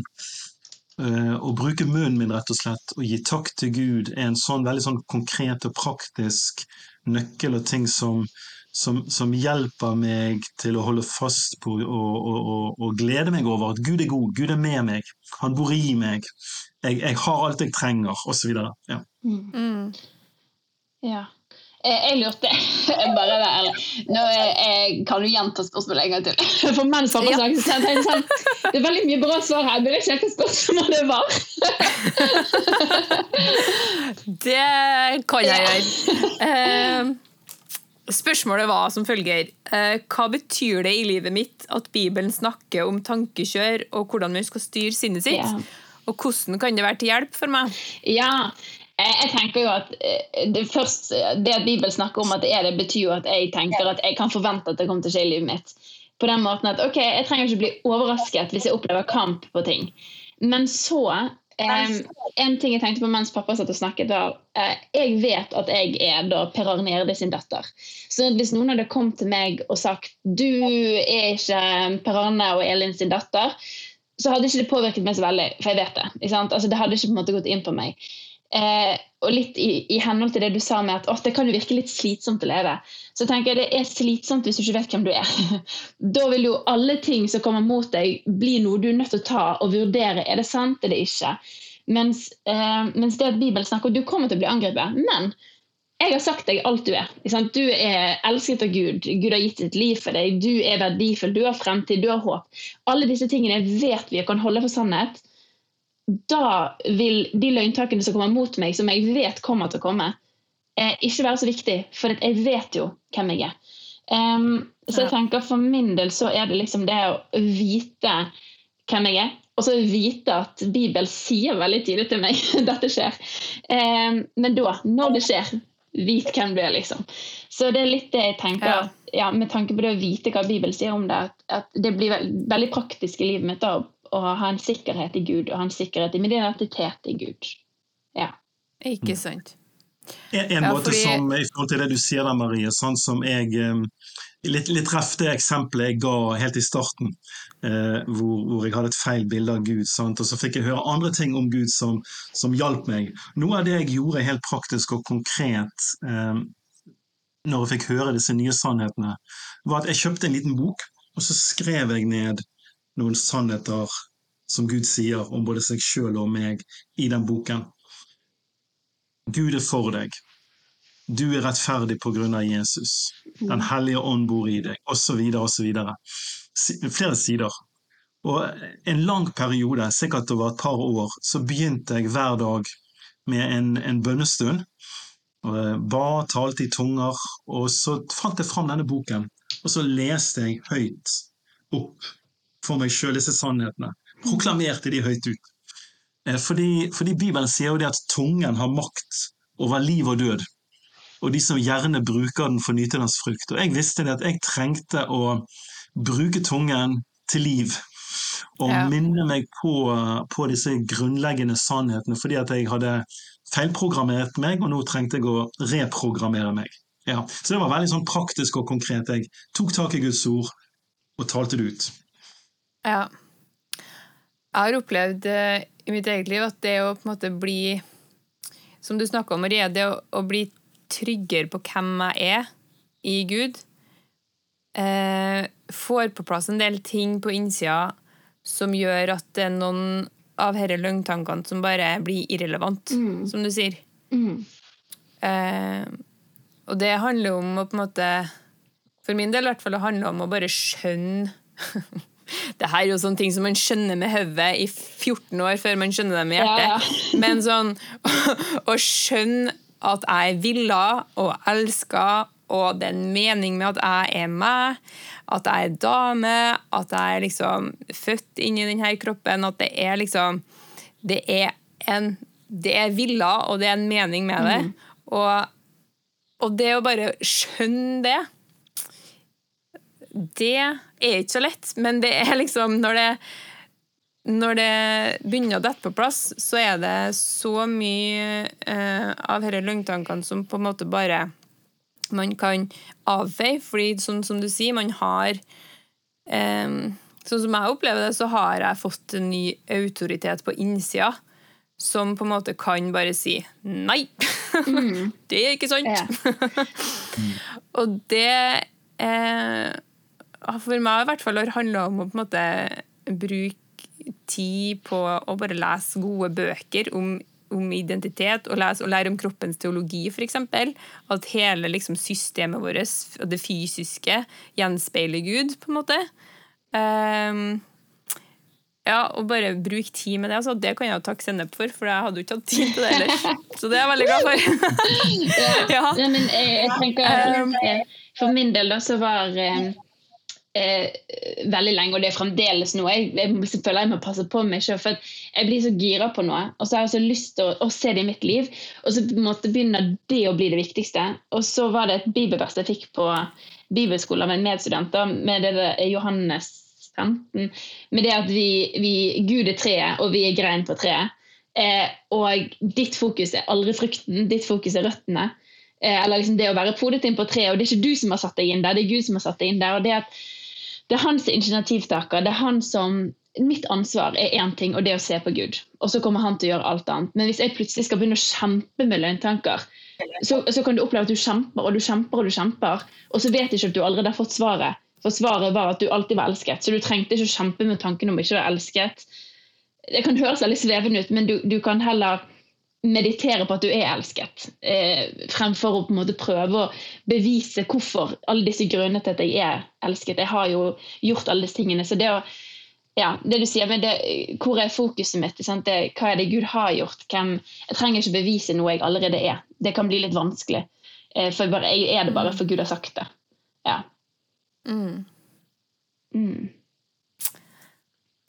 å bruke munnen min rett og slett og gi takk til Gud er en sånn veldig sånn konkret og praktisk nøkkel og ting som, som, som hjelper meg til å holde fast på og, og, og, og, glede meg over at Gud er god, Gud er med meg, han bor i meg, jeg, jeg har alt jeg trenger, osv. Ja. Mm. mm. Ja. Jeg lurte *laughs* bare ærlig. Nå jeg, kan du gjenta spørsmålet en gang til? *laughs* For mens han snakket, så jeg sånn Det er veldig mye bra svar her, men jeg vet ikke hvilket spørsmål det var. *laughs* Det kan jeg gjøre. Eh, spørsmålet var som følger. Eh, hva betyr det i livet mitt at Bibelen snakker om tankekjør og hvordan vi skal styre sinnet sitt? Og hvordan kan det være til hjelp for meg? Ja, jeg tenker jo at eh, det, først, det at Bibelen snakker om at det er det, betyr jo at jeg tenker at jeg kan forvente at det kommer til å skje i livet mitt. På den måten at ok, jeg trenger ikke bli overrasket hvis jeg opplever kamp på ting. Men så eh, En ting jeg tenkte på mens pappa satt og snakket, var eh, Jeg vet at jeg er da Per Arne Erde sin datter. Så hvis noen hadde kommet til meg og sagt du er ikke Per Arne og Elin sin datter, så hadde ikke det påvirket meg så veldig, for jeg vet det. Altså, det hadde ikke på en måte gått inn på meg. Eh, og litt i, i, henhold til det du sa med at det kan jo virke litt slitsomt å leve. Så tenker jeg det er slitsomt hvis du ikke vet hvem du er. *laughs* da vil jo alle ting som kommer mot deg, bli noe du er nødt til å ta og vurdere. Er det sant, er det ikke? Mens, eh, mens det at Bibelen snakker du kommer til å bli angrepet. Men jeg har sagt deg alt du er. Du er elsket av Gud. Gud har gitt sitt liv for deg. Du er verdifull. Du har fremtid. Du har håp. Alle disse tingene vet vi og kan holde for sannhet da vil de løgntakene som kommer mot meg, som jeg vet kommer til å komme, eh, ikke være så viktig, for jeg vet jo hvem jeg er. Um, så jeg tenker For min del så er det liksom det å vite hvem jeg er, og så vite at Bibelen sier veldig tidlig til meg *laughs* dette skjer. Um, men da, når det skjer, vit hvem du er, liksom. Så det er litt det jeg tenker, ja. Ja, med tanke på det å vite hva Bibelen sier om det, at, at det blir veldig praktisk i livet mitt da, å ha en sikkerhet i Gud, og ha en sikkerhet i min identitet i Gud. Ja. Ikke sant. En, en ja, måte fordi... som, I forhold til det du sier der, Marie, sånn som jeg eh, Litt, litt treff det eksempelet jeg ga helt i starten, eh, hvor, hvor, jeg hadde et feil bilde av Gud. Sant? Og så fikk jeg høre andre ting om Gud som, som hjalp meg. Noe av det jeg gjorde helt praktisk og konkret eh, når jeg fikk høre disse nye sannhetene, var at jeg kjøpte en liten bok, og så skrev jeg ned noen sannheter som Gud sier om både seg sjøl og meg i den boken. Gud er for deg. Du er rettferdig på grunn av Jesus. Den hellige ånd bor i deg, osv., osv. Flere sider. Og en lang periode, sikkert over et par år, så begynte jeg hver dag med en, en bønnestund. Ba, talte i tunger, og så fant jeg fram denne boken. Og så leste jeg høyt opp for meg sjøl disse sannhetene. Proklamerte de høyt ut. Eh, fordi, fordi, Bibelen sier jo det at tungen har makt over liv og død. Og de som gjerne bruker den, får nyte dens frukt. Og jeg visste det at jeg trengte å bruke tungen til liv. Og ja. minne meg på, på, disse grunnleggende sannhetene, fordi at jeg hadde feilprogrammert meg, og nå trengte jeg å reprogrammere meg. Ja. Så det var veldig sånn praktisk og konkret. Jeg tok tak i Guds ord og talte det ut. Ja. Jeg har opplevd eh, i mitt eget liv at det å på en måte bli Som du snakka om, Marie, det å, å, bli tryggere på hvem jeg er i Gud, eh, får på plass en del ting på innsida som gjør at det er noen av disse løgntankene som bare blir irrelevant, mm. som du sier. Mm. Eh, og det handler om å på en måte For min del i hvert fall, det handler om å bare skjønne Det her er jo sånne ting som man skjønner med hodet i 14 år før man skjønner det med hjertet. Ja, ja. *laughs* Men sånn *laughs* å skjønne at jeg er villa og elska, og det er en mening med at jeg er meg, at jeg er dame, at jeg er liksom født inn i denne kroppen, at det er liksom Det er en Det er villa, og det er en mening med det. Og, og det å bare skjønne det det er ikke så lett, men det er liksom når det, når det begynner å dette på plass, så er det så mye eh, av disse løgntankene som på en måte bare man kan avfeie. fordi sånn som du sier, man har eh, Sånn som jeg opplever det, så har jeg fått en ny autoritet på innsida. Som på en måte kan bare si nei! *laughs* det er ikke sant! Ja. *laughs* Og det eh, for meg i hvert fall har handla om å på en måte bruke tid på å bare lese gode bøker om, om identitet, og, lese, og lære om kroppens teologi, f.eks. At hele liksom, systemet vårt, det fysiske, gjenspeiler Gud, på en måte. Um, ja, og bare bruke tid med det. Altså, det kan jeg jo takke Sennep for, for jeg hadde jo ikke hatt tid til det ellers. Så det er jeg veldig glad for. *laughs* ja. Ja. Men jeg, jeg tenker Um, eh, For min del da så var eh, eh, veldig lenge, og det er fremdeles noe. Jeg, jeg føler jeg må passe på meg selv, for jeg blir så gira på noe. Og så har jeg så lyst til å, å se det i mitt liv, og så måte begynner det å bli det viktigste. Og så var det et bibelvers jeg fikk på bibelskolen med medstudenter, med det der Johannes 15, med det at vi, vi Gud er treet, og vi er grein på treet. Eh, og ditt fokus er aldri frukten, ditt fokus er røttene. Eh, eller liksom det å være podet inn på treet, og det er ikke du som har satt deg inn der, det er Gud som har satt deg inn der. og det at det er hans initiativtaker. Det er han som Mitt ansvar er én ting, og det å se på Gud. Og så kommer han til å gjøre alt annet. Men hvis jeg plutselig skal begynne å kjempe med løgntanker, så, så kan du oppleve at du kjemper og du kjemper og du kjemper, og så vet du ikke at du allerede har fått svaret. For svaret var at du alltid var elsket. Så du trengte ikke å kjempe med tanken om ikke å være elsket. Det kan høres veldig svevende ut, men du, du kan heller meditere på at du er elsket, eh, fremfor å på en måte prøve å bevise hvorfor alle disse grunnene til at jeg er elsket. Jeg har jo gjort alle disse tingene. Så det å ja, det du sier, men det, Hvor er fokuset mitt? Sant? Det, hva er det Gud har gjort? Hvem, jeg trenger ikke bevise noe jeg allerede er. Det kan bli litt vanskelig. Eh, for jeg, bare, jeg er det bare for Gud har sagt det. Ja. Mm. Mm.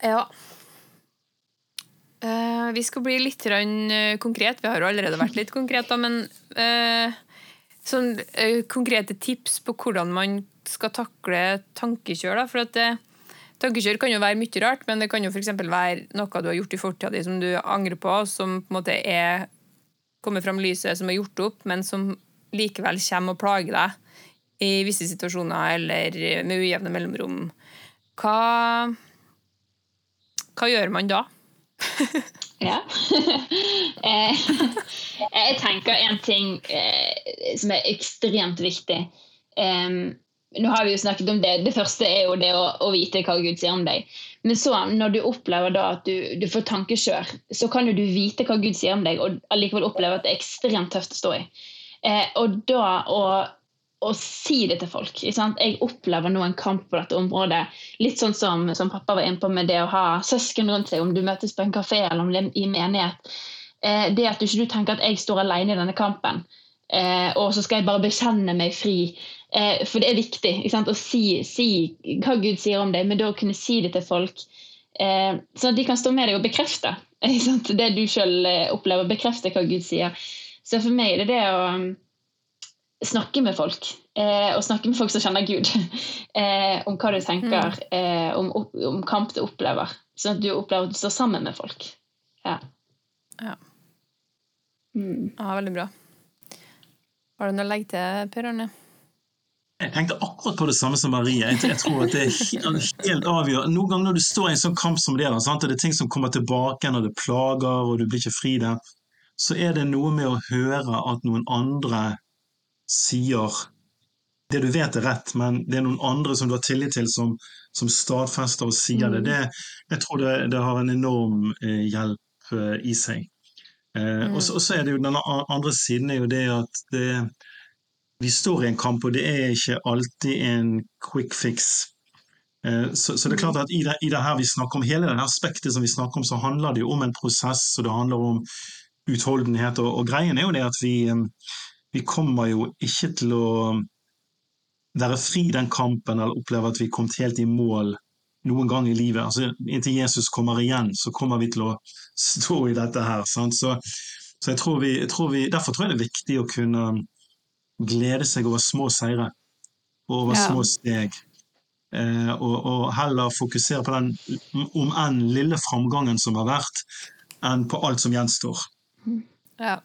Ja. Eh, vi skal bli litt eh, konkret. Vi har jo allerede vært litt konkrete, men uh, sånn uh, konkrete tips på hvordan man skal takle tankekjør. Da, for at det, Tankekjør kan jo være mye rart, men det kan jo f.eks. være noe du har gjort i fortida som du angrer på, som på en måte er kommer fram lyset, som er gjort opp, men som likevel kommer og plager deg i visse situasjoner eller med ujevne mellomrom. Hva, hva gjør man da? *laughs* Ja. *laughs* Eh, *laughs* jeg tenker en ting eh, som er ekstremt viktig. Nå har vi jo snakket om det. Det første er jo det å, vite hva Gud sier om deg. Men så, når du opplever da at du, du får tankekjør, så kan jo du vite hva Gud sier om deg, og allikevel oppleve at det er ekstremt tøft å stå i. Eh, og da å, å si det til folk. Jeg opplever nå en kamp på dette området. Litt sånn som, som pappa var inne på med det å ha søsken rundt seg, om du møtes på en kafé eller om det er i menighet. Eh, det at du ikke tenker at jeg står alene i denne kampen, eh, og så skal jeg bare bekjenne meg fri. Eh, for det er viktig å si, si hva Gud sier om deg, men da å kunne si det til folk. Eh, sånn at de kan stå med deg og bekrefte det du sjøl opplever. Bekrefte hva Gud sier. Så for meg er det det å snakke med folk. Eh, og snakke med folk som kjenner Gud. *laughs* Eh, om hva du tenker, eh, om, om kamp du opplever. Sånn at du opplever at du står sammen med folk. Ja. Ja. Mm. Ja, veldig bra. Har du noe å legge til, Per Arne? Jeg tenkte akkurat på det samme som Marie. Jeg, jeg tror at det er helt, avgjørende. Noen ganger når du står i en sånn kamp som det, sant? og det er ting som kommer tilbake når det plager og du blir ikke fri der, så er det noe med å høre at noen andre sier det du vet er rett, men det er noen andre som du har tillit til, som, som stadfester og sier det. det. Jeg tror det, det har en enorm eh, hjelp eh, i seg. Eh, og, så, er det jo Den andre siden er jo det at det vi står i en kamp, og det er ikke alltid en quick fix. Eh, så, så, det er klart at i det, i det, her vi snakker om, hele det aspektet som vi snakker om, så handler det jo om en prosess, og det handler om utholdenhet. Og, og greien er jo det at vi, vi kommer jo ikke til å være fri i den kampen eller oppleve at vi er kommet helt i mål noen gang i livet. Altså, inntil Jesus kommer igjen, så kommer vi til å stå i dette her. Så, så, jeg tror vi, jeg tror vi, Derfor tror jeg det er viktig å kunne glede seg over små seire og over ja. små steg. Eh, og, og, heller fokusere på den, om enn lille framgangen som har vært, enn på alt som gjenstår. Ja.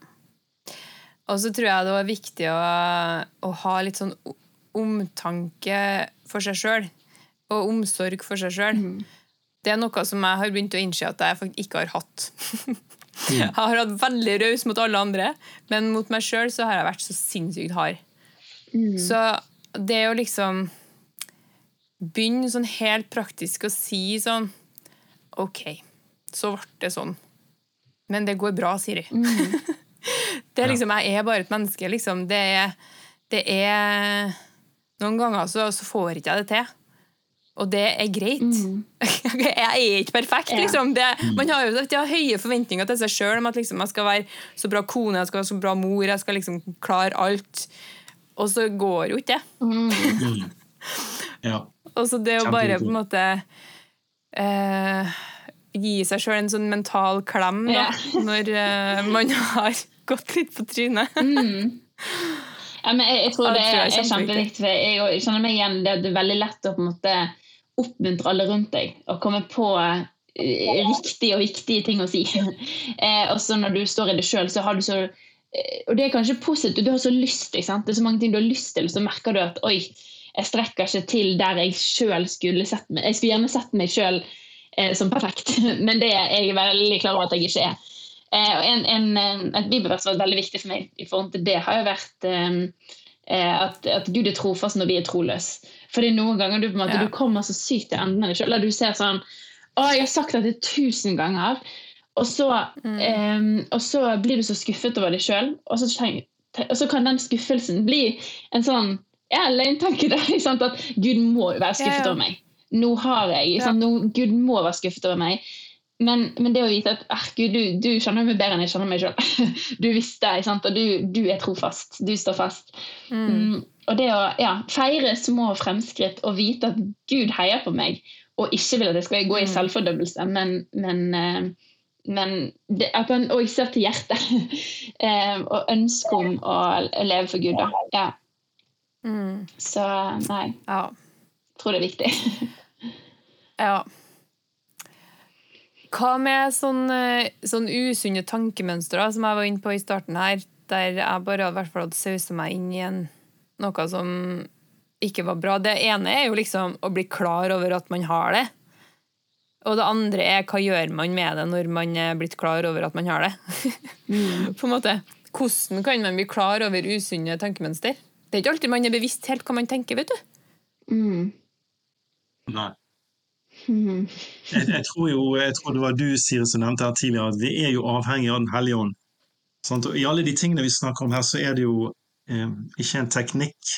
Og så tror jeg det var viktig å, å ha litt sånn omtanke for seg sjøl og omsorg for seg sjøl. Mm. Det er noe som jeg har begynt å innse at jeg faktisk ikke har hatt. *laughs* jeg har hatt veldig raus mot alle andre, men mot meg sjøl har jeg vært så sinnssykt hard. Mm. Så det å liksom begynne sånn helt praktisk å si sånn OK, så ble det sånn. Men det går bra, Siri. Mm. *laughs* det er liksom, Jeg er bare et menneske, liksom. Det er, det er Noen ganger så, så får ikke jeg det til. Og det er greit. *laughs* Mm. jeg er ikke perfekt, liksom. Det, man har jo har høye forventninger til seg sjøl om at liksom, jeg skal være så bra kone, jeg skal være så bra mor, jeg skal liksom klare alt. Og så går jo ikke det. Mm. *laughs* ja. Og så det å bare på en måte eh, gi seg sjøl en sånn mental klem da, yeah. når eh, man har gått litt på trynet. mm. Ja, men jeg, jeg, tror det er, er kjempeviktig. Jeg, kjenner meg igjen det, det er veldig lett å på en måte oppmuntre alle rundt deg og komme på uh, riktige og viktige ting å si. *laughs* eh, og så når du står i det sjøl, så har du så uh, Og det er kanskje positivt, du har så lyst. Det er så mange ting du har lyst til, så merker du at oi, jeg strekker ikke til der jeg sjøl skulle sett meg. Jeg skulle gjerne sett meg sjøl eh, som perfekt, *laughs* men det er jeg veldig klar over at jeg ikke er. Eh, en, en, et bibelvers som var veldig viktig for meg i forhold til det, har jo vært eh, eh, at, at, Gud er trofast når vi er troløse. Fordi noen ganger du, på en måte, ja. du kommer så sykt til enden av deg sjøl. Du ser sånn Å, jeg har sagt dette tusen ganger. Og så, mm. um, og så blir du så skuffet over deg sjøl, og, og, så kan den skuffelsen bli en sånn ja, løgntanke der. *laughs* At Gud må være skuffet ja, ja. over meg. Nå har jeg, Nå, Gud må være skuffet over meg. Men, men, det å vite at ah, Gud, du, du kjenner meg bedre enn jeg kjenner meg sjøl. *laughs* Du visste, sant? og du, du, er trofast. Du står fast. Mm. Mm, og det å ja, feire små fremskritt og vite at Gud heier på meg, og ikke vil at jeg skal gå i mm. selvfordømmelse, men, men, uh, men det, at han òg ser til hjertet uh, *laughs* og ønsket om å leve for Gud. Da. Ja. Mm. Så nei. Ja. Jeg tror det er viktig. *laughs* ja. Hva med sånne, eh, sånn usunne tankemønstre som jeg var inne på i starten her, der jeg bare hadde, hadde sausa meg inn i en, noe som ikke var bra. Det ene er jo liksom å bli klar over at man har det. Og det andre er hva gjør man med det når man er blitt klar over at man har det. *laughs* Mm. på en måte. Hvordan kan man bli klar over usunne tankemønster? Det er ikke alltid man er bevisst helt hva man tenker, vet du. Mm. Nei. Jeg, jeg, tror jo, jeg tror det var du Siri, som nevnte her tidligere, at vi er jo avhengig av Den hellige ånd. Sånn, I alle de tingene vi snakker om her, så er det jo eh, ikke en teknikk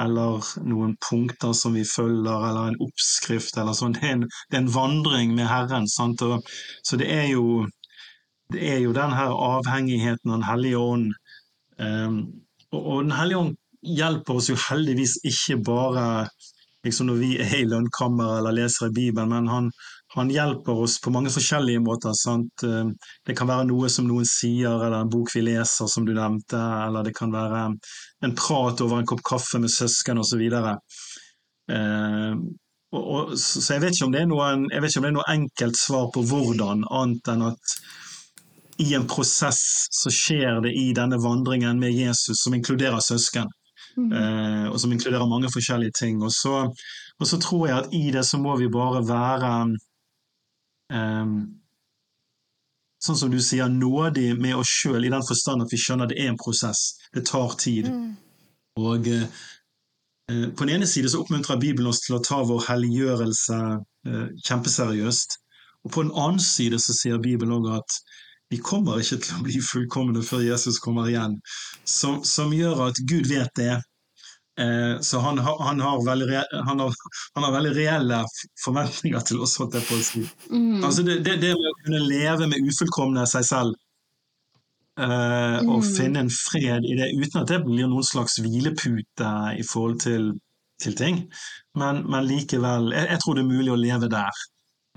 eller noen punkter som vi følger, eller en oppskrift eller sånn. Det er en, det er en vandring med Herren. Og, så det er, jo, det er jo den her avhengigheten av Den hellige ånd. Um, og, og Den hellige ånd hjelper oss jo heldigvis ikke bare liksom når vi er i lønnkammer eller leser i Bibelen, men han, han, hjelper oss på mange forskjellige måter. Sant? Eh, det kan være noe som noen sier, eller en bok vi leser, som du nevnte, eller det kan være en prat over en kopp kaffe med søsken osv. Eh, så jeg vet, noen, jeg vet ikke om det er noe enkelt svar på hvordan, annet enn at i en prosess så skjer det i denne vandringen med Jesus, som inkluderer søsken. Mm. Eh, og som inkluderer mange forskjellige ting. Og så, og så, tror jeg at i det så må vi bare være eh, Sånn som du sier, nådig med oss sjøl, i den forstand at vi skjønner at det er en prosess. Det tar tid. Mm. Og eh, eh, på den ene side så oppmuntrer Bibelen oss til å ta vår helliggjørelse eh, kjempeseriøst. Og på den annen side så sier Bibelen òg at vi kommer ikke til å bli fullkomne før Jesus kommer igjen, som, som gjør at Gud vet det. Eh, så han, han, har veldig, han, har, han, har veldig, reelle forventninger til oss, holdt jeg på å si. Mm. Altså det, det, det, å kunne leve med ufullkomne seg selv, eh, og mm. finne en fred i det, uten at det blir noen slags hvilepute i forhold til, til ting, men, men likevel jeg, jeg, tror det er mulig å leve der.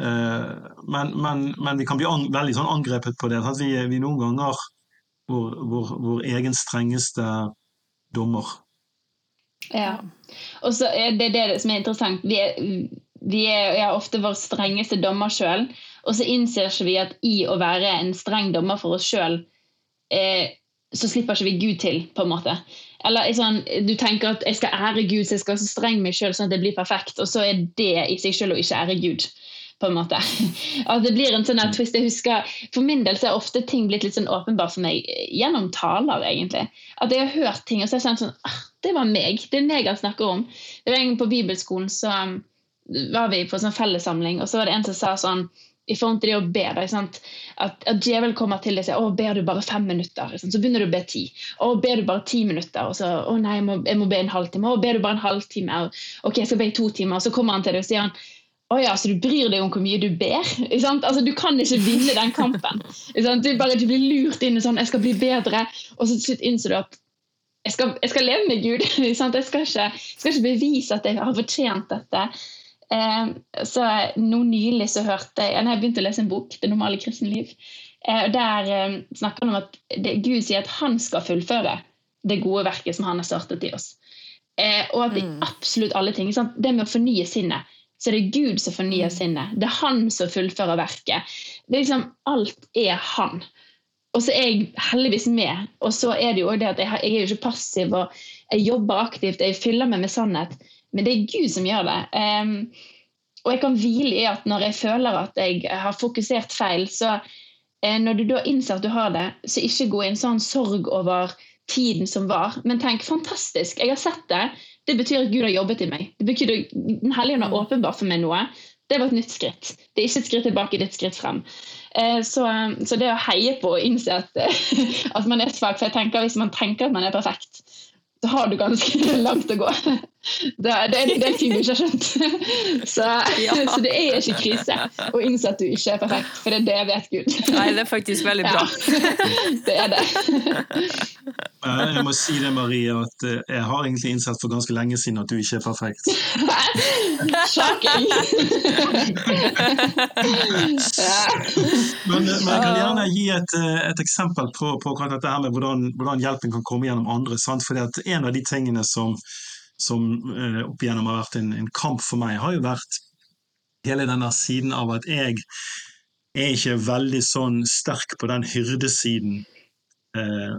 Eh, men, men, men, vi kan bli an, veldig sånn angrepet på det. Vi, vi noen ganger vår, vår, vår, egen strengeste dommer. Ja. Og så er det det som er interessant. Vi er, vi er, ja, ofte vår strengeste dommer sjøl. Og så innser ikke vi at i å være en streng dommer for oss sjøl, eh, så slipper ikke vi Gud til, på en måte. Eller sånn, Du tenker at jeg skal ære Gud, så jeg skal så streng meg sjøl sånn at det blir perfekt. Og så er det i seg sjøl å ikke ære Gud på en måte. *laughs* At det blir en sånn twist. Jeg husker, For min del så er ofte ting blitt litt sånn åpenbar for meg gjennom taler, egentlig. At jeg har hørt ting, og så har jeg sånn ah, Det var meg. Det er meg jeg snakker om. Det var en På bibelskolen så um, var vi på sånn fellessamling, og så var det en som sa sånn i forhold til det å be. Da, at, at djevelen kommer til deg og sier å, ber du bare fem minutter, så begynner du å be ti. Å, ber du bare ti minutter, og så å nei, jeg må, jeg må be en halvtime. Å, ber du bare en halvtime, ok, jeg skal be i to timer. Og så kommer han til deg og sier han, å ja, så du bryr deg om hvor mye du ber? Altså, du kan ikke vinne den kampen. Du, bare, du blir lurt inn i sånn 'jeg skal bli bedre', og så innser du at jeg skal, jeg skal leve med Gud. *laughs* Jeg skal, ikke, skal, ikke, bevise at jeg har fortjent dette. Eh, så nå nylig så hørte jeg Jeg begynte å lese en bok, 'Det normale kristne liv'. Eh, der eh, snakker han om at det, Gud sier at han skal fullføre det gode verket som han har startet i oss. Eh, og at i mm. absolutt alle ting. Sant? Det med å fornye sinnet så det er Gud som fornyer mm. sinnet. Det er han som fullfører verket. Det er liksom, Alt er han. Og så er jeg heldigvis med. Og så er det jo det at jeg, jeg er jo ikke passiv og jeg jobber aktivt, jeg fyller meg med sannhet. Men det er Gud som gjør det. Um, og jeg kan hvile i at når jeg føler at jeg har fokusert feil, så eh, når du da innser at du har det, så ikke gå i en sånn sorg over tiden som var, men tenk fantastisk, jeg har sett det, det betyr at Gud har jobbet i meg. Det betyr at Den hellige ånd har åpenbart for meg noe. Det var et nytt skritt. Det er ikke et skritt tilbake, det er et skritt frem. Eh, så, så det å heie på og innse at, *laughs* at man er svak For jeg tenker hvis man tenker at man er perfekt, så har du ganske *laughs* langt å gå. Det, det, det er ting du ikke har skjønt. *laughs* Så, ja. *laughs* så, det er ikke krise å innse at du ikke er perfekt, for det er det vet Gud. Nei, det er faktisk veldig bra. Ja, *laughs* det er det. Jeg må si det, Marie, at eh, jeg har egentlig innsett for ganske lenge siden at du ikke er perfekt. Sjokking! men, men, jeg kan gjerne gi et, eh, et eksempel på, på dette her med hvordan, hvordan, hjelpen kan komme gjennom andre. Sant? Fordi at En av de tingene som som eh, opp igjennom har vært en, en, kamp for meg, har jo vært hele denne siden av at jeg er ikke veldig sånn sterk på den hyrdesiden. Eh,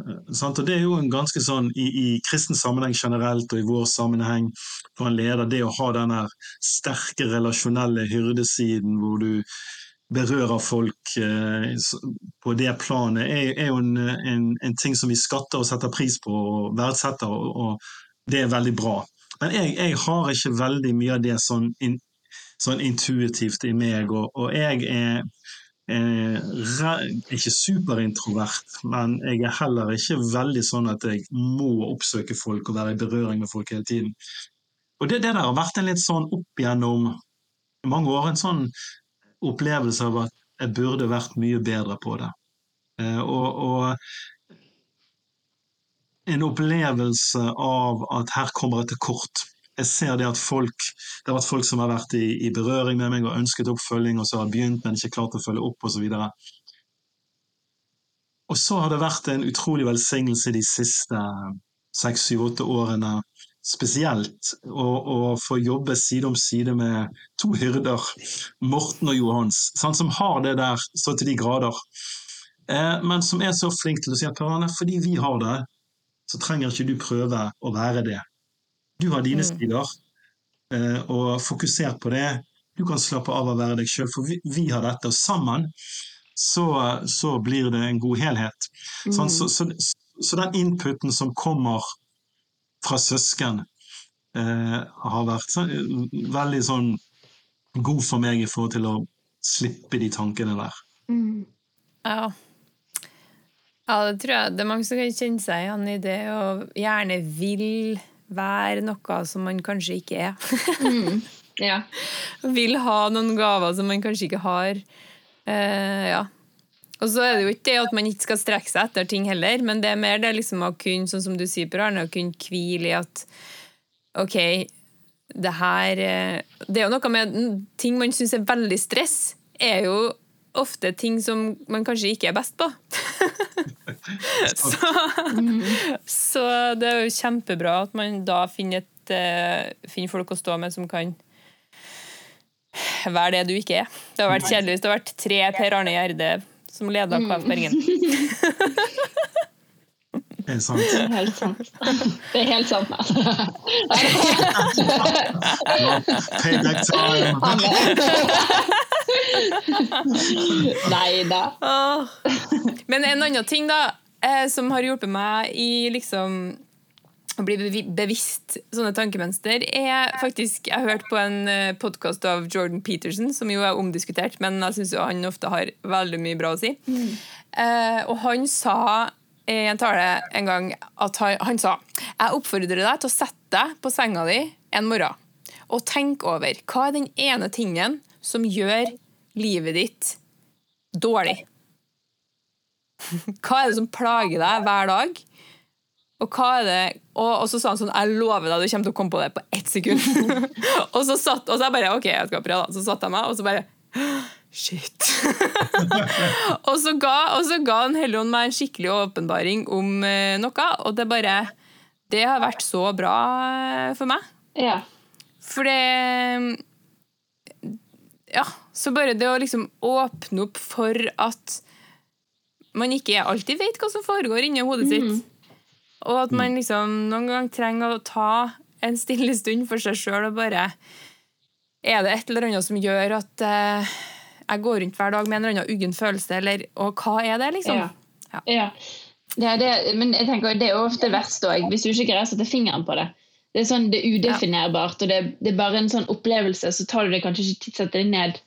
og Det er jo en ganske sånn i, i, kristen sammenheng generelt og i vår sammenheng for en leder, det å ha denne sterke relasjonelle hyrdesiden hvor du berører folk eh, på det planet, er, er jo en, en, en, ting som vi skatter og setter pris på og verdsetter. og, og det er veldig bra. Men jeg, jeg, har ikke veldig mye av det sånn, in, sånn intuitivt i meg, og, og jeg er er ikke superintrovert, men jeg er heller ikke veldig sånn at jeg må oppsøke folk og være i berøring med folk hele tiden. Og det, det der har vært en litt sånn opp gjennom mange år, en sånn opplevelse av at jeg burde vært mye bedre på det. Eh, og, og en opplevelse av at her kommer jeg til kort. Jeg ser det at folk, det har vært folk som har vært i, i berøring med meg og ønsket oppfølging, og så har begynt, men ikke klart å følge opp, osv. Og, og så har det vært en utrolig velsignelse de siste seks, syv, åtte årene spesielt å, få jobbe side om side med to hyrder, Morten og Johans, sånn, som har det der så til de grader. Eh, men som er så flink til å si at fordi vi har det, så trenger ikke du prøve å være det. Du har dine mm. sider, eh, og fokuser på det. Du kan slappe av og være deg sjøl, for vi, vi, har dette. Og sammen så, så blir det en god helhet. Sånn, så, så, så, den inputen som kommer fra søsken, eh, har vært så, veldig sånn god for meg i forhold til å slippe de tankene der. Mm. Ja. Ja, det tror jeg. Det er mange som kan kjenne seg igjen i det, og gjerne vil være noe som man kanskje ikke er. Mm. Ja. *laughs* vil ha noen gaver som man kanskje ikke har. Uh, ja. Og så er det jo ikke det at man ikke skal strekke seg etter ting heller, men det er mer det liksom å kunne, sånn som du sier, Per Arne, å kunne hvile i at OK, det her eh, Det er jo noe med ting man syns er veldig stress, er jo ofte ting som man kanskje ikke er best på. *laughs* så, *laughs* så det er jo kjempebra at man da finner, et, eh, finner folk å stå med som kan være det du ikke er. Det har vært kjedelig hvis det har vært tre Per Arne Gjerde som leder KF Bergen. *laughs* Det er sant. Det er helt sant. *laughs* Det er helt sant. Altså. Payback time. Nei da. Men en annen ting da, eh, som har hjulpet meg i liksom å bli bevisst sånne tankemønster, er faktisk Jeg har hørt på en podkast av Jordan Peterson, som jo er omdiskutert, men jeg syns han ofte har veldig mye bra å si. Eh, og han sa i en tale en gang at han, han sa Jeg oppfordrer deg til å sette deg på senga di en morgen og tenk over hva er den ene tingen som gjør livet ditt dårlig. *laughs* Hva er det som plager deg hver dag? Og hva er det og, og så sa han sånn Jeg lover deg, du kommer til å komme på det på ett sekund. *laughs* og så satt og så jeg bare OK, jeg skal prøve, da. Så satt jeg meg, og så bare Shit. *laughs* og, så ga, og så ga han Helligånd meg en skikkelig åpenbaring om eh, noe, og det bare Det har vært så bra eh, for meg. Ja. For det Ja, så bare det å liksom åpne opp for at man ikke alltid vet hva som foregår inni hodet sitt. Og at man liksom noen gang trenger å ta en stille stund for seg sjøl og bare Er det et eller annet som gjør at eh, jeg går rundt hver dag med en eller annen uggen følelse, eller Og hva er det, liksom? Ja. Ja. Ja. Det, men jeg tenker, det er ofte verst òg, hvis du ikke greier å sette fingeren på det. Det er sånn, det er udefinerbart, og det, det er bare en sånn opplevelse, så tar du det kanskje ikke tid til å sette deg ned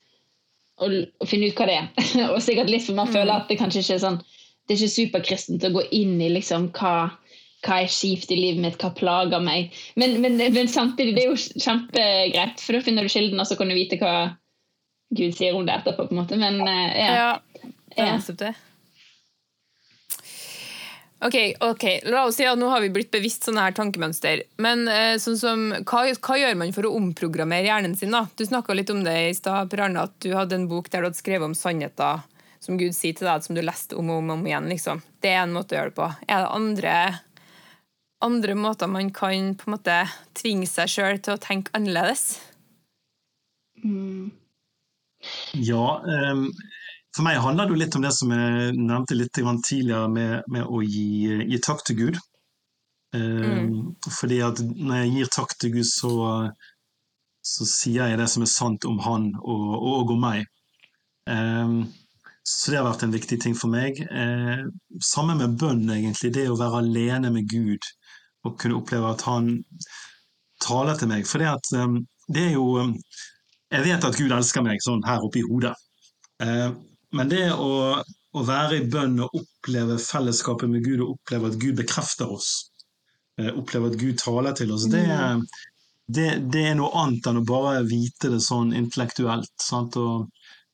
og, og finne ut hva det er. *laughs* og sikkert litt for man føler at det kanskje ikke er sånn Det er ikke superkristent å gå inn i liksom hva, hva er kjipt i livet mitt, hva plager meg. Men, men, men samtidig, det er jo kjempegreit, for da finner du kilden, og så kan du vite hva Gud sier om det etterpå, på en måte. Men eh, ja. Ja, det Ja. Ok, ok, la oss si at nå har vi blitt bevisst sånne her tankemønster. Men eh, sånn som, hva, hva gjør man for å omprogrammere hjernen sin? da? Du snakka litt om det i stad, Per Arne, at du hadde en bok der du hadde skrevet om sannheter som Gud sier til deg, som du leste om og om, om igjen. liksom. Det er en måte å gjøre det på. Er det andre, andre måter man kan på en måte tvinge seg sjøl til å tenke annerledes? Mm. Ja, ehm, for meg handler det jo litt om det som jeg nevnte litt tidligere, med, med å gi, gi takk til Gud. Mm. Fordi at når jeg gir takk til Gud, så, så sier jeg det som er sant om han og, og om meg. Ehm, så det har vært en viktig ting for meg. Eh, Sammen med bønn, egentlig. Det å være alene med Gud og kunne oppleve at han taler til meg. For det, at, ehm, det er jo ehm, Jeg vet at Gud elsker meg sånn her oppe i hodet. Eh, Men det å, å være i bønn og oppleve fellesskapet med Gud og oppleve at Gud bekrefter oss, eh, oppleve at Gud taler til oss, det, det, det er noe annet enn å bare vite det sånn intellektuelt. Sant? Og,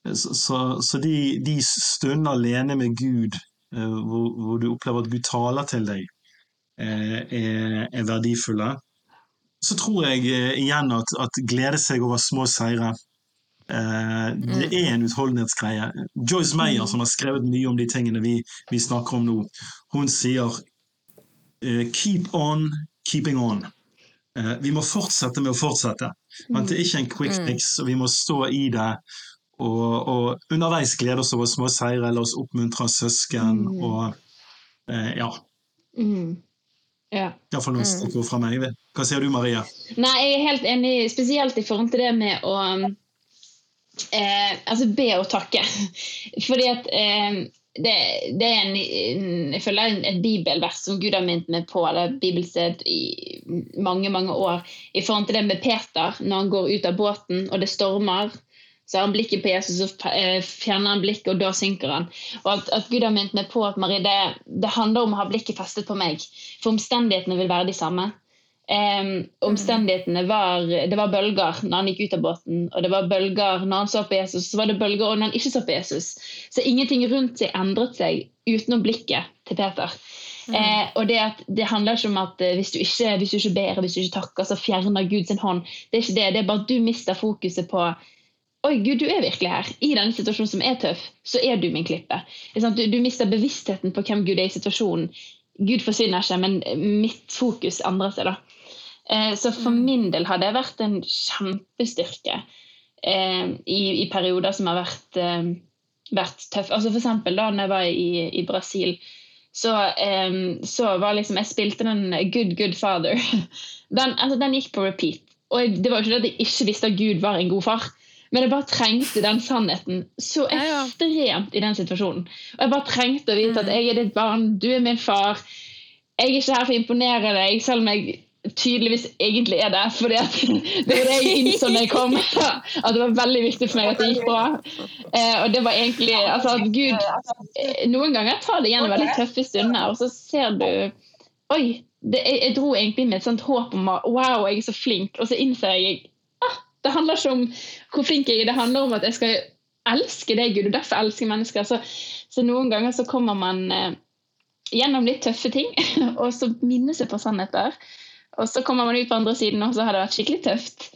så så, så de, de stunder alene med Gud, eh, hvor, hvor du opplever at Gud taler til deg, er, er verdifulle. Så tror jeg eh, igjen at, at glede seg over små seire Eh, det er en utholdenhetsgreie. Joyce Meyer, som har skrevet mye om de tingene vi, vi snakker om nå, hun sier eh, 'keep on keeping on'. Eh, vi må fortsette med å fortsette. Men det er ikke en quick fix, og vi må stå i det. Og, og underveis glede oss over små seire, la oss oppmuntre søsken. Mm. og eh, ja, Mm. Ja. Iallfall noen stikkord fra meg. Hva sier du, Maria? Nei, jeg er helt enig, spesielt i forhold til det med å eh, Altså be og takke. *laughs* Fordi at eh, det, det er en, en, jeg føler en, et bibelvers som Gud har minnet meg på, eller bibelsted i mange mange år, i forhold til det med Peter, når han går ut av båten og det stormer. Så har han blikket på Jesus, så eh, fjerner han blikket, og da synker han. Og at, at Gud har minnet meg på at Marie, det, det, handler om å ha blikket festet på meg. For omstendighetene vil være de samme. Um, omstendighetene var Det var bølger når han gikk ut av båten, og det var bølger når han så på Jesus, så var det bølger når han ikke så på Jesus. Så ingenting rundt seg endret seg utenom blikket til Peter. Mm. Eh, og det, at, det, handler ikke om at eh, hvis, du ikke, hvis du ikke ber hvis du ikke takker, så fjerner Gud sin hånd. Det er ikke det. Det er bare at du mister fokuset på Oi, Gud, du er virkelig her. I denne situasjonen som er tøff, så er du min klippe. Du, du mister bevisstheten på hvem Gud er i situasjonen. Gud forsvinner ikke, men mitt fokus endrer seg. da. Eh, så for mm. min del har det vært en kjempestyrke eh, i, i, perioder som har vært, eh, vært tøffe. Altså for eksempel da når jeg var i, i Brasil, så, så, var liksom Jeg spilte den Good Good Father. *laughs* Den, altså, den gikk på repeat. Og det var jo ikke det at jeg ikke visste at Gud var en god far. Men jeg bare trengte den sannheten så ekstremt i den situasjonen. Og jeg bare trengte å vite at mm. jeg er ditt barn, du er min far. Jeg er ikke her for å imponere deg, selv om jeg tydeligvis egentlig er det. For *laughs* det var det jeg innså da jeg kom, *laughs* *laughs* at det var veldig viktig for meg at det gikk bra. Eh, og det var egentlig altså at Gud eh, Noen ganger tar det gjennom veldig tøffe stunder, og så ser du Oi! Det, jeg, jeg, dro egentlig med et sånt håp om at wow, jeg er så flink, og så innser jeg det handler ikke om hvor flink jeg er, det handler om at jeg skal elske deg, Gud, og derfor elsker mennesker. Så, så noen ganger så kommer man eh, gjennom litt tøffe ting, *laughs* og så minnes jeg på sannheter. Og så kommer man ut på andre siden, og så har det vært skikkelig tøft.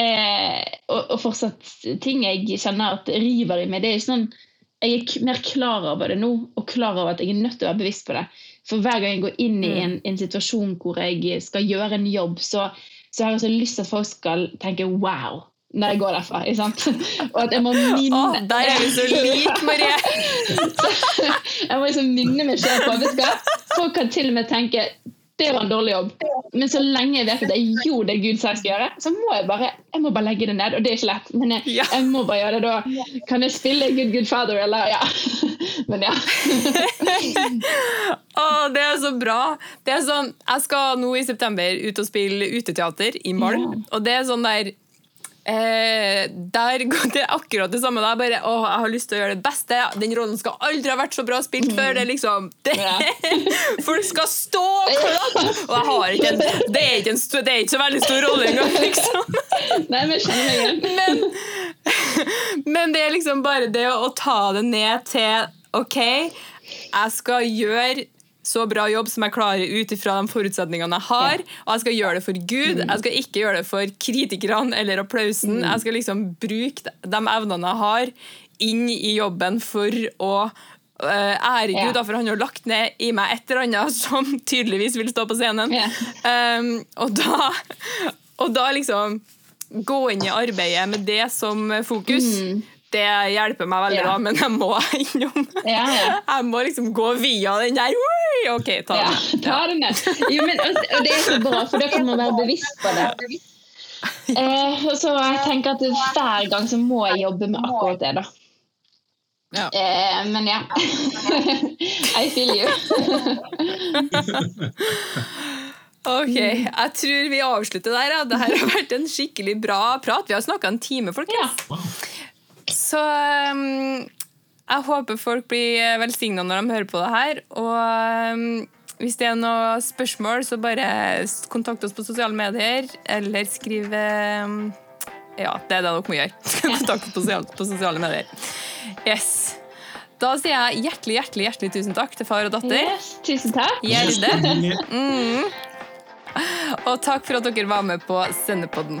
Eh, og, og, fortsatt ting jeg kjenner at river i meg. det er sånn, Jeg er mer klar over det nå, og klar over at jeg er nødt til å være bevisst på det. For hver gang jeg går inn i mm. en, en situasjon hvor jeg skal gjøre en jobb, så, så har jeg så lyst til at folk skal tenke 'wow' når jeg går derfra. ikke sant? *laughs* Og at jeg må minne oh, Der er vi så lik, Marie! *laughs* *laughs* jeg må liksom minne meg selv på at? Folk kan til og med tenke det var en dårlig jobb. Men så lenge jeg vet at jeg gjorde det Gud sa jeg skulle gjøre, så må jeg bare jeg må bare legge det ned. Og det er ikke lett, men jeg, jeg må bare gjøre det da. Kan jeg spille Good Good Father, eller? Ja. *laughs* Men ja. *laughs* Å, det er så bra. Det er sånn, Jeg skal nå i september ut og spille uteteater i Malm. Og det er sånn der Eh, der går det akkurat det samme. Da. Bare, å, jeg har lyst til å gjøre det beste. Den rollen skal aldri ha vært så bra spilt før. Det liksom det, *laughs* Folk skal stå klart! Og jeg har ikke en, det, er ikke en, det er ikke så veldig stor rolle engang, liksom. *laughs* Nei, men, men, *laughs* men det er liksom bare det å ta det ned til OK, jeg skal gjøre så bra jobb som jeg klarer ut ifra de forutsetningene jeg har. Og jeg skal gjøre det for Gud. Mm. Jeg skal ikke gjøre det for kritikerne eller applausen. Mm. Jeg skal liksom bruke de evnene jeg har, inn i jobben for å uh, ære Gud, yeah. for han har lagt ned i meg et eller annet som *laughs* tydeligvis vil stå på scenen. Yeah. Um, og, da, og da liksom gå inn i arbeidet med det som fokus. Mm det hjelper meg veldig, ja. da, men jeg må innom ja, ja. Jeg må liksom gå via den der OK, ta den. Ja, ta den. Jo, men, og det er så bra, for da kan man være bevisst på det. Eh, så jeg tenker at hver gang så må jeg jobbe med akkurat det, da. Ja. Eh, men ja. I feel you. Ok, jeg tror vi avslutter der. Ja. Det har vært en skikkelig bra prat. Vi har snakka en time, folkens. Ja. Så um, jeg håper folk blir velsigna når de hører på det her. Og um, hvis det er noen spørsmål, så bare kontakt oss på sosiale medier, eller skriv um, Ja, det er det dere må gjøre. *laughs* kontakt oss på, på sosiale medier. Yes. Da sier jeg hjertelig hjertelig, hjertelig tusen takk til far og datter. Yes, tusen takk. Gjerde. Mm. Og takk for at dere var med på Sendepodden.